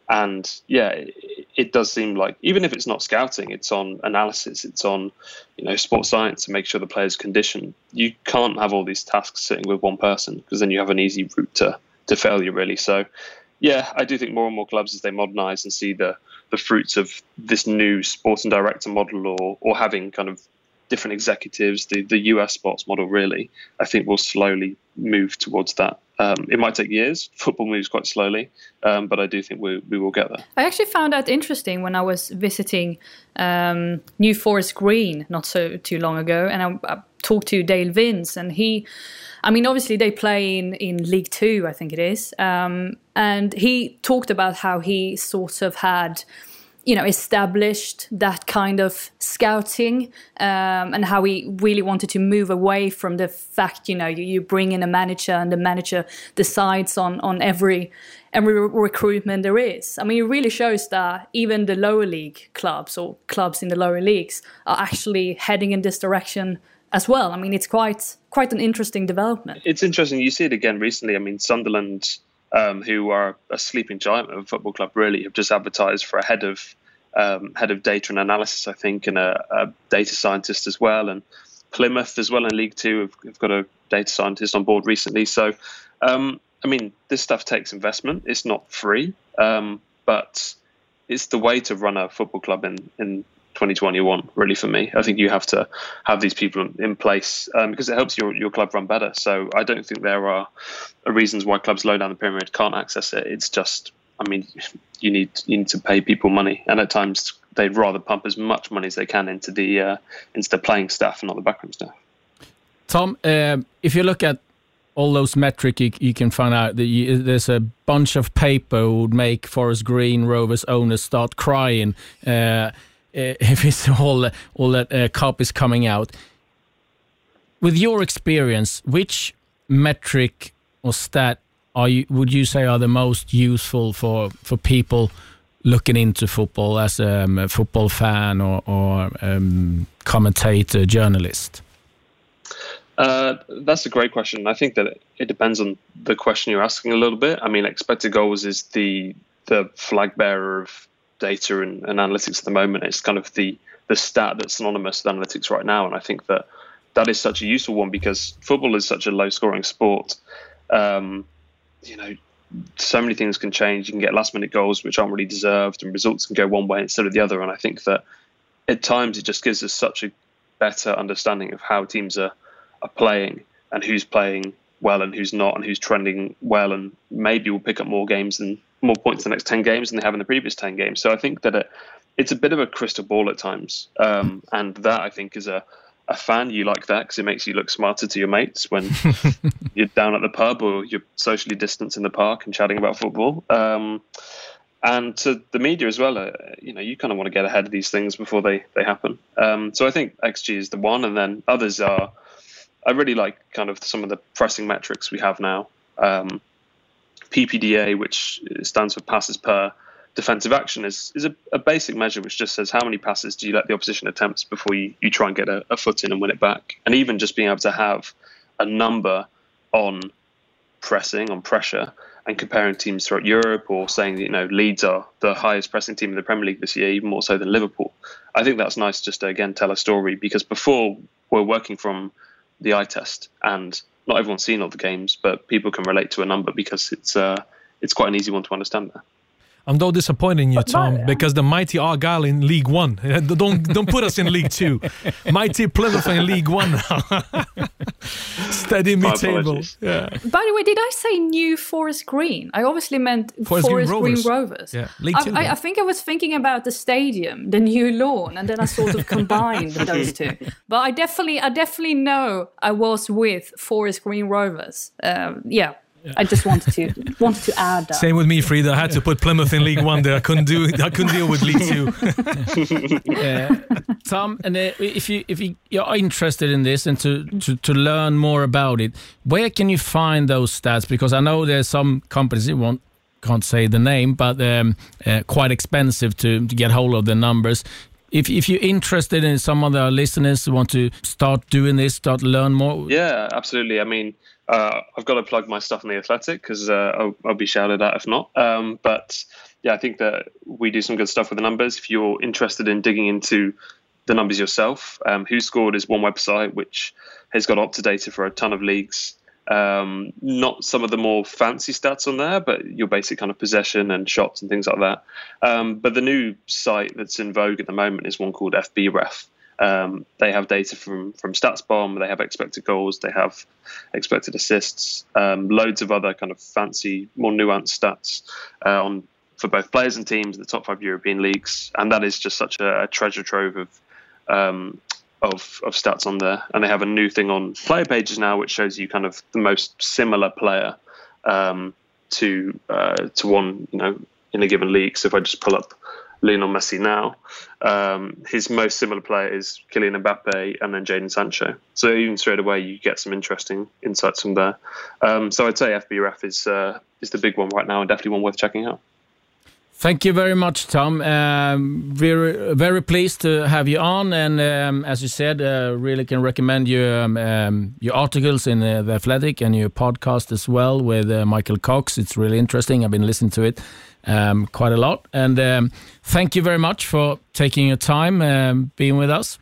and yeah, it, it, does seem like even if it's not scouting, it's on analysis, it's on you know sports science to make sure the player's condition. You can't have all these tasks sitting with one person because then you have an easy route to to failure, really. So yeah, I do think more and more clubs as they modernise and see the the fruits of this new sporting director model or or having kind of different executives, the the US sports model really, I think will slowly move towards that. Um, it might take years. Football moves quite slowly, um, but I do think we, we will get there. I actually found that interesting when I was visiting um, New Forest Green not so too long ago, and I, I talked to Dale Vince, and he I mean, obviously they play in, in League Two, I think it is. Um, and he talked about how he sort of had, you know, established that kind of scouting um, and how he really wanted to move away from the fact, you know, you, you bring in a manager and the manager decides on, on every every recruitment there is. I mean, it really shows that even the lower league clubs or clubs in the lower leagues are actually heading in this direction as well. I mean, it's quite quite an interesting development. It's interesting. You see it again recently. I mean, Sunderland, um, who are a sleeping giant of a football club, really have just advertised for a head of um, head of data and analysis, I think, and a, a, data scientist as well. And Plymouth as well in League Two have, have got a data scientist on board recently. So, um, I mean, this stuff takes investment. It's not free, um, but it's the way to run a football club in in 2021 really for me. I think you have to have these people in place um, because it helps your, your club run better. So i don't think there are reasons why clubs low down the pyramid can't access it. It's just i mean you need you need to pay people money. And at times they'd rather pump as much money as they can into the uh, into the playing staff and not the backroom staff. Tom uh, if you look at all those metric you, you can find out that you, there's a bunch of paper would make Forest Green Rovers owners start crying. Uh, if it's all all that uh, cup is coming out. With your experience, which metric or stat are you would you say are the most useful for for people looking into football as um, a football fan or, or um, commentator, journalist? Uh, that's a great question. I think that it depends on the question you're asking a little bit. I mean, expected goals is the the flag bearer of data and, and, analytics at the moment. It's kind of the the stat that's synonymous with analytics right now, and I think that that is such a useful one because football is such a low scoring sport. Um, you know, so many things can change. You can get last minute goals which aren't really deserved, and results can go one way instead of the other. And I think that at times it just gives us such a better understanding of how teams are are playing and who's playing well and who's not and who's trending well and maybe we'll pick up more games and more points in the next 10 games than they have in the previous 10 games. So i think that it, it's a bit of a crystal ball at times. Um, and that i think is a, a fan you like that because it makes you look smarter to your mates when you're down at the pub or you're socially distanced in the park and chatting about football. Um, and to the media as well uh, you know you kind of want to get ahead of these things before they they happen. Um, so i think xg is the one and then others are I really like kind of some of the pressing metrics we have now. Um, PPDA, which stands for passes per defensive action, is is a, a, basic measure which just says how many passes do you let the opposition attempt before you, you try and get a, a foot in and win it back. And even just being able to have a number on pressing, on pressure, and comparing teams throughout Europe or saying you know Leeds are the highest pressing team in the Premier League this year, even more so than Liverpool. I think that's nice just to again tell a story because before we're working from the eye test, and not everyone's seen all the games, but people can relate to a number because it's uh, it's quite an easy one to understand. There. I'm though disappointing you, Tom, because the mighty Argyle in League One. Don't don't put us in League Two. mighty Plymouth in League One now. Steady me table. Yeah. By the way, did I say New Forest Green? I obviously meant Forest, Forest Green, Green, Rovers. Rovers. Yeah, League I, Two. I, I, think I was thinking about the stadium, the new lawn, and then I sort of combined those two. But I definitely, I definitely know I was with Forest Green Rovers. Um, yeah, I just wanted to wanted to add that. Same with me, Frida. I had to put Plymouth in League One there. I couldn't do. I couldn't deal with League Two. yeah. Tom, and uh, if you if you, you're interested in this and to, to to learn more about it, where can you find those stats? Because I know there's some companies that won't can't say the name, but um, uh, quite expensive to, to get hold of the numbers. If if you're interested in some of our listeners who want to start doing this, start learn more. Yeah, absolutely. I mean, uh, I've got to plug my stuff in the Athletic because uh, I'll, I'll, be shouted at if not. Um, but yeah, I think that we do some good stuff with the numbers. If you're interested in digging into the numbers yourself, um, Who Scored is one website which has got up to data for a ton of leagues. Um, not some of the more fancy stats on there, but your basic kind of possession and shots and things like that. Um, but the new site that's in vogue at the moment is one called FBref. Um, they have data from from StatsBomb. They have expected goals. They have expected assists. Um, loads of other kind of fancy, more nuanced stats uh, on for both players and teams in the top five European leagues. And that is just such a, a treasure trove of um, of, of stats on there. And they have a new thing on player pages now, which shows you kind of the most similar player um, to uh, to one, you know, in a given league. So if I just pull up Lionel Messi now, um, his most similar player is Kylian Mbappe and then Jadon Sancho. So even straight away, you get some interesting insights from there. Um, so I'd say FBref is uh, is the big one right now and definitely one worth checking out. Thank you very much, Tom. Um, very, very pleased to have you on, and um, as you said, uh, really can recommend your um, um your articles in uh, the Athletic and your podcast as well with uh, Michael Cox. It's really interesting. I've been listening to it um, quite a lot, and um, thank you very much for taking your time being with us.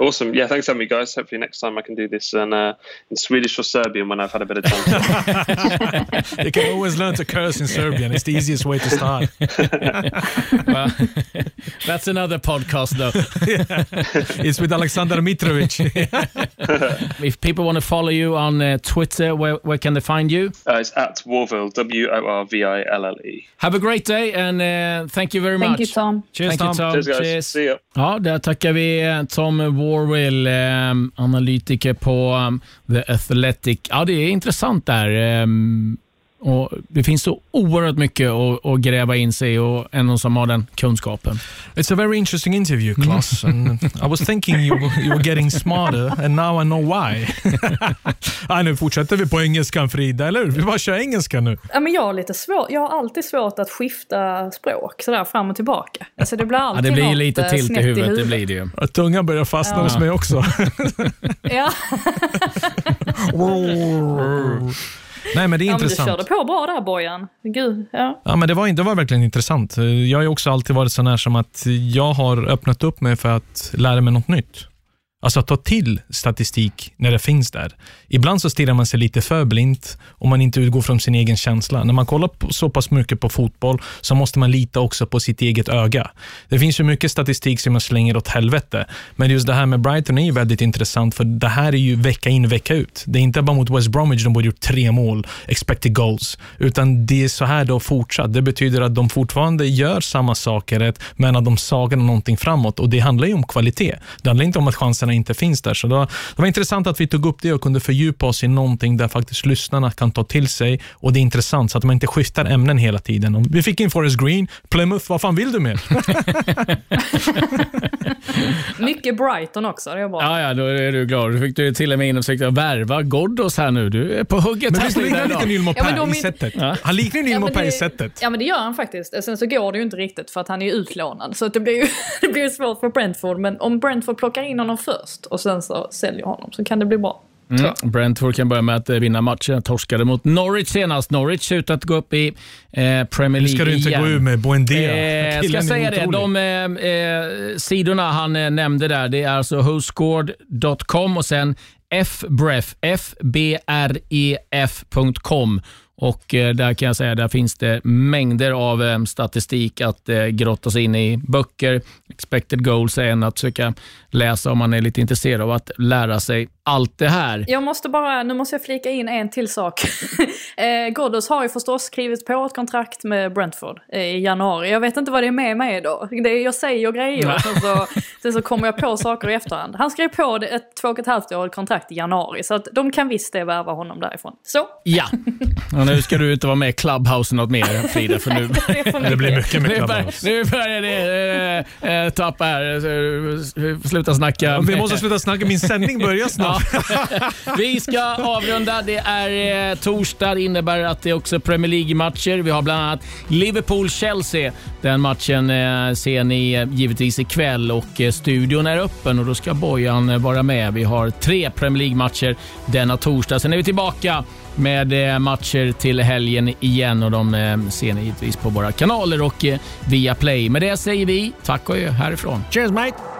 Awesome. Yeah, thanks for having me, guys. Hopefully, next time I can do this in, uh, in Swedish or Serbian when I've had a bit of time. you can always learn to curse in Serbian. It's the easiest way to start. well, that's another podcast, though. yeah. It's with Alexander Mitrovic. if people want to follow you on uh, Twitter, where, where can they find you? Uh, it's at Worville, W O R V I L L E. Have a great day and uh, thank you very thank much. Thank you, Tom. Cheers, thank Tom. You, Tom. Cheers, guys. Cheers. See ya. Ja, där tackar vi uh, Tom Orwell, ehm, analytiker på um, The Athletic. Ja, det är intressant där. Um, och Det finns så oerhört mycket att, att gräva in sig i och en som har den kunskapen. It's a very interesting interview, Klas. and I was thinking you, you were getting smarter and now I know why. ah, nu fortsätter vi på engelskan Frida, eller hur? Vi bara kör engelska nu. Ja, men jag, har lite svår, jag har alltid svårt att skifta språk sådär fram och tillbaka. Alltså, det blir alltid ja, det blir något lite eh, tilt i huvudet, i huvudet. Det blir det ju. Ja, tungan börjar fastna ja. hos mig också. ja. Nej, men det är ja, intressant. Men du körde på bra där Bojan. Gud, ja. Ja, men det var, det var verkligen intressant. Jag har också alltid varit sån här som att jag har öppnat upp mig för att lära mig något nytt. Alltså ta till statistik när det finns där. Ibland så stirrar man sig lite för blint och man inte utgår från sin egen känsla. När man kollar på, så pass mycket på fotboll så måste man lita också på sitt eget öga. Det finns ju mycket statistik som man slänger åt helvete, men just det här med Brighton är ju väldigt intressant för det här är ju vecka in vecka ut. Det är inte bara mot West Bromwich de borde gjort tre mål, expected goals, utan det är så här det har fortsatt. Det betyder att de fortfarande gör samma saker, men att de saknar någonting framåt och det handlar ju om kvalitet. Det handlar inte om att chanserna inte finns där. Så det var, det var intressant att vi tog upp det och kunde fördjupa oss i någonting där faktiskt lyssnarna kan ta till sig och det är intressant så att man inte skiftar ämnen hela tiden. Och vi fick in Forest Green, Plymouth, vad fan vill du mer? Mycket Brighton också, det är bra. Ja, ja, då är du glad. Du fick du till och med in och försökte värva Ghoddos här nu. Du är på hugget. Men visst liknar lite Nilmo Ja, de i sättet? Ja. Han liknar men Per i det- sättet. Ja men det gör han faktiskt. Sen så går det ju inte riktigt för att han är utlånad. Så att det blir ju det blir svårt för Brentford. Men om Brentford plockar in honom först och sen så säljer honom så kan det bli bra. Mm. Brentford kan börja med att eh, vinna matchen. Torskade mot Norwich senast. Norwich ser ut att gå upp i eh, Premier Nu League ska du inte igen. gå ur med Buendia. Eh, ska är säga det. De eh, eh, sidorna han eh, nämnde där, det är alltså whoscored.com och sen fbref, E f-b-r-e-f.com. Och eh, där kan jag säga, där finns det mängder av eh, statistik att eh, grotta sig in i. Böcker, expected goals är en att försöka läsa om man är lite intresserad av att lära sig allt det här. Jag måste bara, nu måste jag flika in en till sak. eh, Ghoddos har ju förstås skrivit på ett kontrakt med Brentford eh, i januari. Jag vet inte vad det är med mig då. Det är, jag säger grejer och sen så, sen så kommer jag på saker i efterhand. Han skrev på det ett två och ett halvt år kontrakt i januari så att de kan visst det värva honom därifrån. Så. Ja, och nu ska du inte vara med i Clubhouse något mer Frida. För nu, Det blir mycket med Clubhouse. nu börjar det äh, äh, tappa här. Så, Sluta snacka. Ja, vi måste sluta snacka, min sändning börjar snart. Vi ska avrunda. Det är eh, torsdag. Det innebär att det är också Premier League-matcher. Vi har bland annat Liverpool-Chelsea. Den matchen eh, ser ni eh, givetvis ikväll och eh, studion är öppen och då ska Bojan eh, vara med. Vi har tre Premier League-matcher denna torsdag. Sen är vi tillbaka med eh, matcher till helgen igen och de eh, ser ni givetvis på våra kanaler och via Play. Med det säger vi tack och adjö härifrån. Cheers mate!